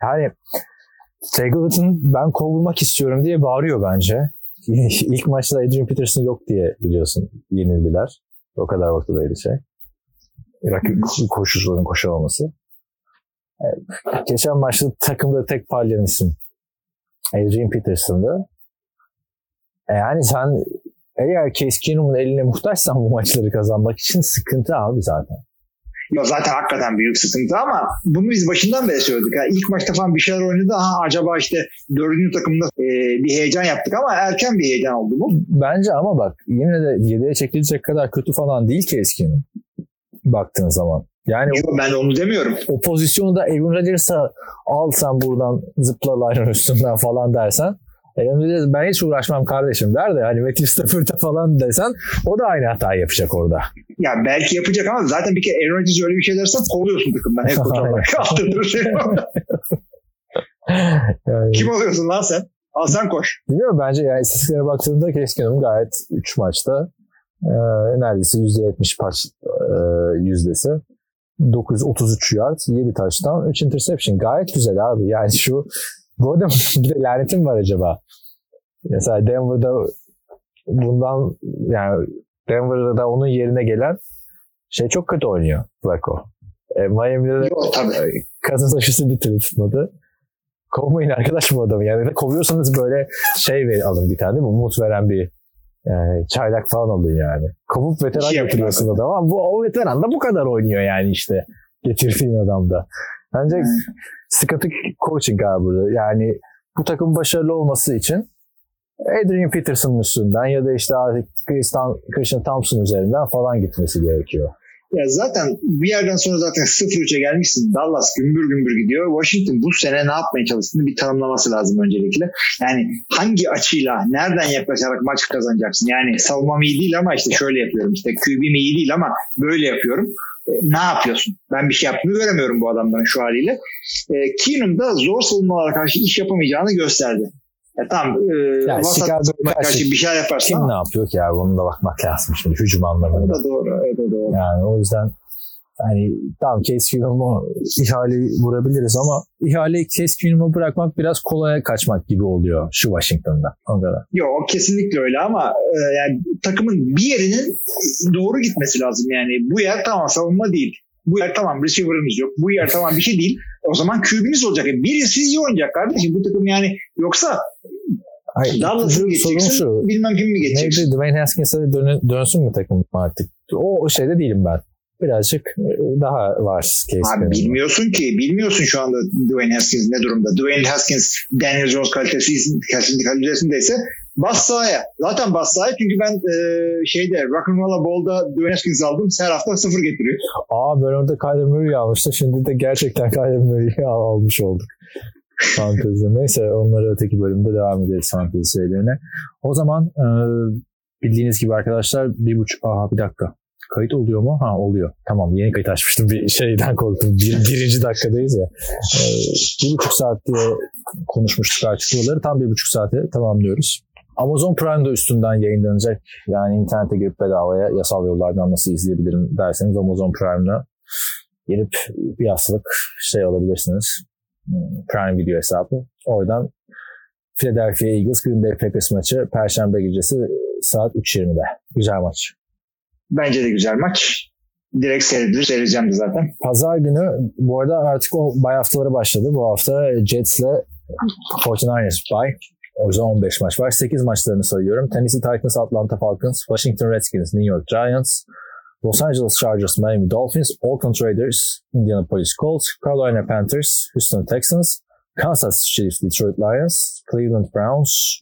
Yani Tagovailoa ben kovulmak istiyorum diye bağırıyor bence. İlk maçta Adrian Peterson yok diye biliyorsun yenildiler. O kadar ortadaydı şey. Rakip koşucuların koşamaması. Geçen maçta takımda tek parlayan isim Adrian Peterson'dı. E yani sen eğer Case Keenum'un eline muhtaçsan bu maçları kazanmak için sıkıntı abi zaten. Ya zaten hakikaten büyük sıkıntı ama bunu biz başından beri söyledik. Yani ilk maçta falan bir şeyler oynadı. Aha acaba işte dördüncü takımda e, bir heyecan yaptık ama erken bir heyecan oldu bu. Bence ama bak yine de yedeğe çekilecek kadar kötü falan değil ki Eski'nin baktığın zaman. Yani Yok, ben onu demiyorum. O pozisyonu da Aaron Rodgers'a al sen buradan zıpla line'ın üstünden falan dersen Aaron Rodgers ben hiç uğraşmam kardeşim der de hani Matthew Stafford'a falan desen o da aynı hatayı yapacak orada. Ya belki yapacak ama zaten bir kere Aaron Rodgers öyle bir şey dersen kovuyorsun takımdan. Hep olarak. yani... Kim oluyorsun lan sen? Al sen koş. Bilmiyorum bence yani istatistiklere baktığında Keskin'in gayet 3 maçta e, neredeyse %70 paç e, yüzdesi. 933 yard, 7 touchdown, 3 interception. Gayet güzel abi. Yani şu bu arada bir de lanetim var acaba. Mesela Denver'da bundan yani Denver'da da onun yerine gelen şey çok kötü oynuyor Flacco. E, Miami'de tabii. kazın aşısı bir türlü tutmadı. Kovmayın arkadaş bu adamı. Yani kovuyorsanız böyle şey ver, alın bir tane mi? Umut veren bir yani çaylak falan oluyor yani. Kovup veteran şey getiriyorsun adamı ama bu, o veteran da bu kadar oynuyor yani işte getirdiğin adamda. Bence hmm. Sıkıntı coaching abi burada. Yani bu takım başarılı olması için Adrian Peterson'ın üstünden ya da işte artık Christian Thompson üzerinden falan gitmesi gerekiyor. Ya zaten bir yerden sonra zaten 0-3'e gelmişsin. Dallas gümbür gümbür gidiyor. Washington bu sene ne yapmaya çalıştığını bir tanımlaması lazım öncelikle. Yani hangi açıyla, nereden yaklaşarak maç kazanacaksın? Yani savunmam iyi değil ama işte şöyle yapıyorum. İşte QB'm iyi değil ama böyle yapıyorum. E, ne yapıyorsun? Ben bir şey yaptığını göremiyorum bu adamların şu haliyle. E, Keenum da zor savunmalara karşı iş yapamayacağını gösterdi. Ya tamam e, yani vasat karşı bir şey yaparsan. Kim ne yapıyor ki abi? Onu da bakmak lazım şimdi hücum anlamında. O da doğru. O da doğru. Yani o yüzden yani tamam Case Keenum'u ihale vurabiliriz ama ihale Case Keenum'u bırakmak biraz kolaya kaçmak gibi oluyor şu Washington'da. O kadar. Yok kesinlikle öyle ama e, yani takımın bir yerinin doğru gitmesi lazım yani. Bu yer tamam savunma değil. Bu yer tamam receiver'ımız yok. Bu yer tamam bir şey değil. O zaman QB'niz olacak. Yani birisi iyi oynayacak kardeşim. Bu takım yani yoksa Hayır, Dallas'ı geçeceksin. Şu, bilmem kim mi geçeceksin. Neydi? Dwayne Haskins'e dön, dönsün mü takım artık? O, o şeyde değilim ben. Birazcık e, daha var. Abi bilmiyorsun ki. Bilmiyorsun şu anda Dwayne Haskins ne durumda. Dwayne Haskins Daniel Jones kalitesi, kalitesindeyse bas sahaya. Zaten bas sahaya çünkü ben e, şeyde Rock'n'Rolla Ball'da Dwayne Haskins aldım. Her hafta sıfır getiriyor. Aa ben orada Kyler Murray'i almıştım. Şimdi de gerçekten Kyler Murray'i almış olduk. Fantezi. Neyse onları öteki bölümde devam ederiz fantezi şeylerine. O zaman e, bildiğiniz gibi arkadaşlar bir buçuk... Aha bir dakika. Kayıt oluyor mu? Ha oluyor. Tamam yeni kayıt açmıştım. Bir şeyden korktum. Bir, birinci dakikadayız ya. E, bir buçuk saat diye konuşmuştuk artık. Tam bir buçuk saate tamamlıyoruz. Amazon Prime'da üstünden yayınlanacak. Yani internete girip bedavaya yasal yollardan nasıl izleyebilirim derseniz Amazon Prime'da girip bir haftalık şey alabilirsiniz. Prime Video hesabı. Oradan Philadelphia Eagles Green Bay Packers maçı Perşembe gecesi saat 3.20'de. Güzel maç. Bence de güzel maç. Direkt seyredilir. Seyredeceğim de zaten. Pazar günü bu arada artık o bay haftaları başladı. Bu hafta Jets'le 49ers bay. O yüzden 15 maç var. 8 maçlarını sayıyorum. Tennessee Titans, Atlanta Falcons, Washington Redskins, New York Giants, Los Angeles Chargers, Miami Dolphins, Oakland Raiders, Indianapolis Colts, Carolina Panthers, Houston Texans, Kansas Chiefs, Detroit Lions, Cleveland Browns,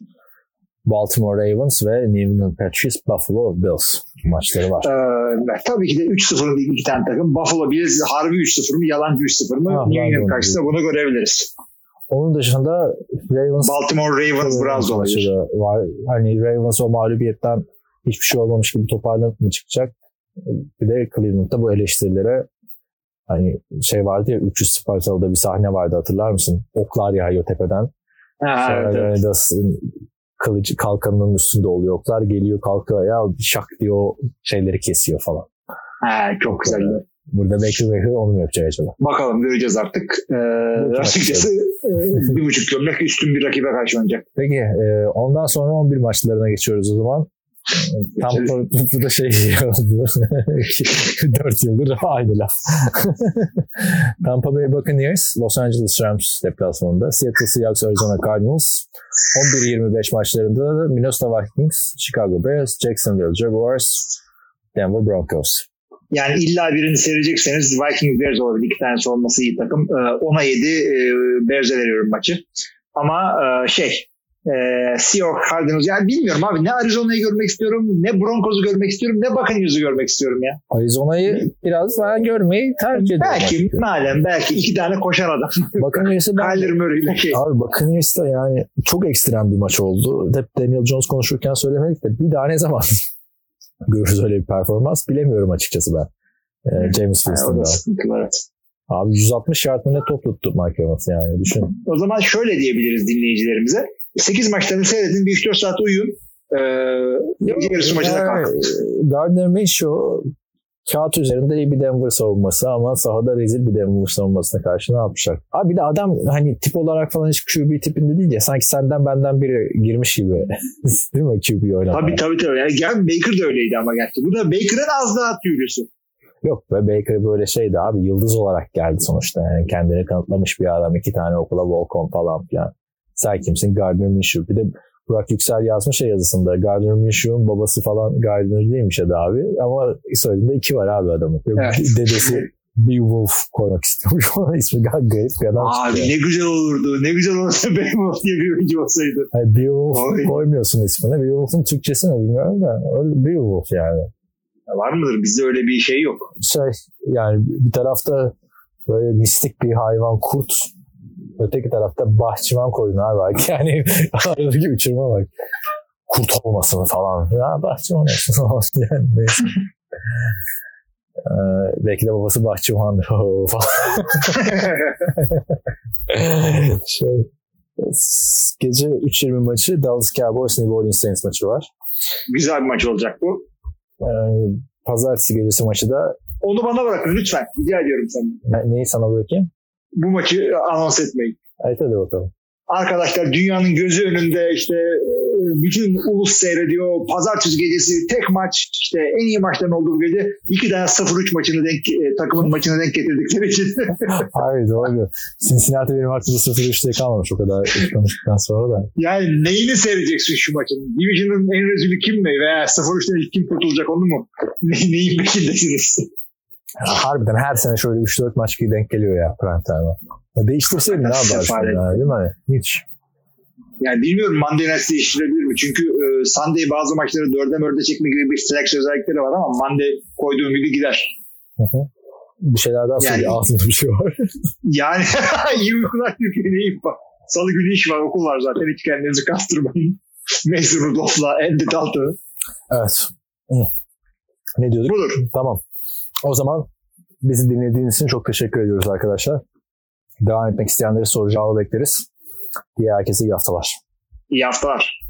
Baltimore Ravens ve New England Patriots, Buffalo Bills maçları var. Ee, tabii ki de 3-0'ın iki tane takım. Buffalo Bills harbi 3-0 mı, yalancı 3-0 mı? Ah, New England karşısında bunu görebiliriz. Onun dışında Ravens Baltimore Ravens Browns olabilir. Var. Hani Ravens o mağlubiyetten hiçbir şey olmamış gibi toparlanıp mı çıkacak? Bir de Cleveland'da bu eleştirilere hani şey vardı ya 300 Spartalı'da bir sahne vardı hatırlar mısın? Oklar yağıyor tepeden. Ha, evet, evet. Kılıcı kalkanının üstünde oluyor. Oklar geliyor kalkıyor ya şak diyor şeyleri kesiyor falan. Ha, çok güzel. Burada Baker Mayfield onu mu yapacak acaba? Bakalım göreceğiz artık. Ee, açıkçası e, bir buçuk gömlek üstün bir rakibe karşı oynayacak. Peki e, ondan sonra 11 maçlarına geçiyoruz o zaman. Tam bu da şey oldu. 4 yıldır aynı laf. Tampa Bay Buccaneers, Los Angeles Rams deplasmanında, Seattle Seahawks, Arizona Cardinals, 11-25 maçlarında Minnesota Vikings, Chicago Bears, Jacksonville Jaguars, Denver Broncos. Yani illa birini seyredecekseniz Vikings Bears olabilir. İki tanesi olması iyi takım. 10'a ee, 7 e, Bears'e veriyorum maçı. Ama e, şey e, Seahawks Cardinals yani bilmiyorum abi ne Arizona'yı görmek istiyorum ne Broncos'u görmek istiyorum ne Buccaneers'ı görmek istiyorum ya. Arizona'yı biraz daha görmeyi tercih ediyorum. Belki madem belki iki tane koşar adam. Buccaneers'ı ben... Kyler Murray ile şey. Abi Buccaneers'da yani çok ekstrem bir maç oldu. Hep Daniel Jones konuşurken söylemedik de bir daha ne zaman görürüz öyle bir performans bilemiyorum açıkçası ben. Ee, James Winston'da. Abi 160 yard ne top tuttu Mike Evans yani düşün. O zaman şöyle diyebiliriz dinleyicilerimize. 8 maçlarını seyredin bir 3-4 saat uyuyun. Ee, yarısı maçına kalk. Gardner Minshew kağıt üzerinde iyi bir Denver savunması ama sahada rezil bir Denver savunmasına karşı ne yapacak? Abi bir de adam hani tip olarak falan hiç QB tipinde değil ya sanki senden benden biri girmiş gibi. değil mi QB oynamaya? Tabii tabii tabii. Yani gel Baker de öyleydi ama gerçi. Bu da Baker'ın az daha tüylüsü. Yok be Baker böyle şeydi abi yıldız olarak geldi sonuçta. Yani kendini kanıtlamış bir adam. iki tane okula Volcom falan filan. Sen kimsin? Gardner Minshew. Bir de Burak Yüksel yazmış ya yazısında. Gardner Minshew'un babası falan Gardner değilmiş adı abi. Ama soyadında iki var abi adamın. Evet. Dedesi Beowulf koymak istiyormuş falan ismi garip bir adam Abi çıkıyor. ne güzel olurdu. Ne güzel olursa Beowulf diye bir oyuncu olsaydı. Yani Beowulf Oy. koymuyorsun ismini. Beowulf'un Türkçesi ne bilmiyorum da. Beowulf yani. Var mıdır? Bizde öyle bir şey yok. Şey yani bir tarafta böyle mistik bir hayvan kurt Öteki tarafta bahçıvan koydun abi. Yani aradaki uçurma bak. Kurt olmasın falan. Ya bahçıvan olsun yani neyse. Ee, belki de babası bahçıvan falan. şey, gece 3.20 maçı Dallas Cowboys New Orleans Saints maçı var. Güzel bir maç olacak bu. Ee, pazartesi gecesi maçı da onu bana bırakın lütfen. Rica ediyorum senden. neyi sana bırakayım? Bu maçı anons etmeyin. Evet hadi bakalım. Arkadaşlar dünyanın gözü önünde işte e, bütün ulus seyrediyor. Pazartesi gecesi tek maç işte en iyi maçların olduğu gece iki tane 0-3 maçını denk e, takımın maçını denk getirdikleri için. Hayır doğru. Cincinnati benim aklımda 0-3'te kalmamış o kadar konuştuktan sonra da. Yani neyini seyredeceksin şu maçın? Division'ın en rezili kim mi? Veya 0-3'ten ilk kim kurtulacak onu mu? Ne, neyin peşindesiniz? Harbiden her sene şöyle 3-4 maç gibi denk geliyor ya prime time'a. Değiştirseydin ne yaparsın ya, değil mi? Hiç. Yani bilmiyorum Night değiştirebilir mi? Çünkü e, Sunday bazı maçları dörde mörde çekme gibi bir flex özellikleri var ama Monday koyduğum gibi gider. Hı hı. Bir şeyler daha yani, altında bir şey var. yani iyi uykular yükleyin bak. Salı günü iş var, okul var zaten. Hiç kendinizi kastırmayın. Mason Rudolph'la Andy Dalton. Evet. Ne diyorduk? Budur. Tamam. O zaman bizi dinlediğiniz için çok teşekkür ediyoruz arkadaşlar. Devam etmek isteyenleri soru cevabı bekleriz. Diğer herkese iyi haftalar. İyi haftalar.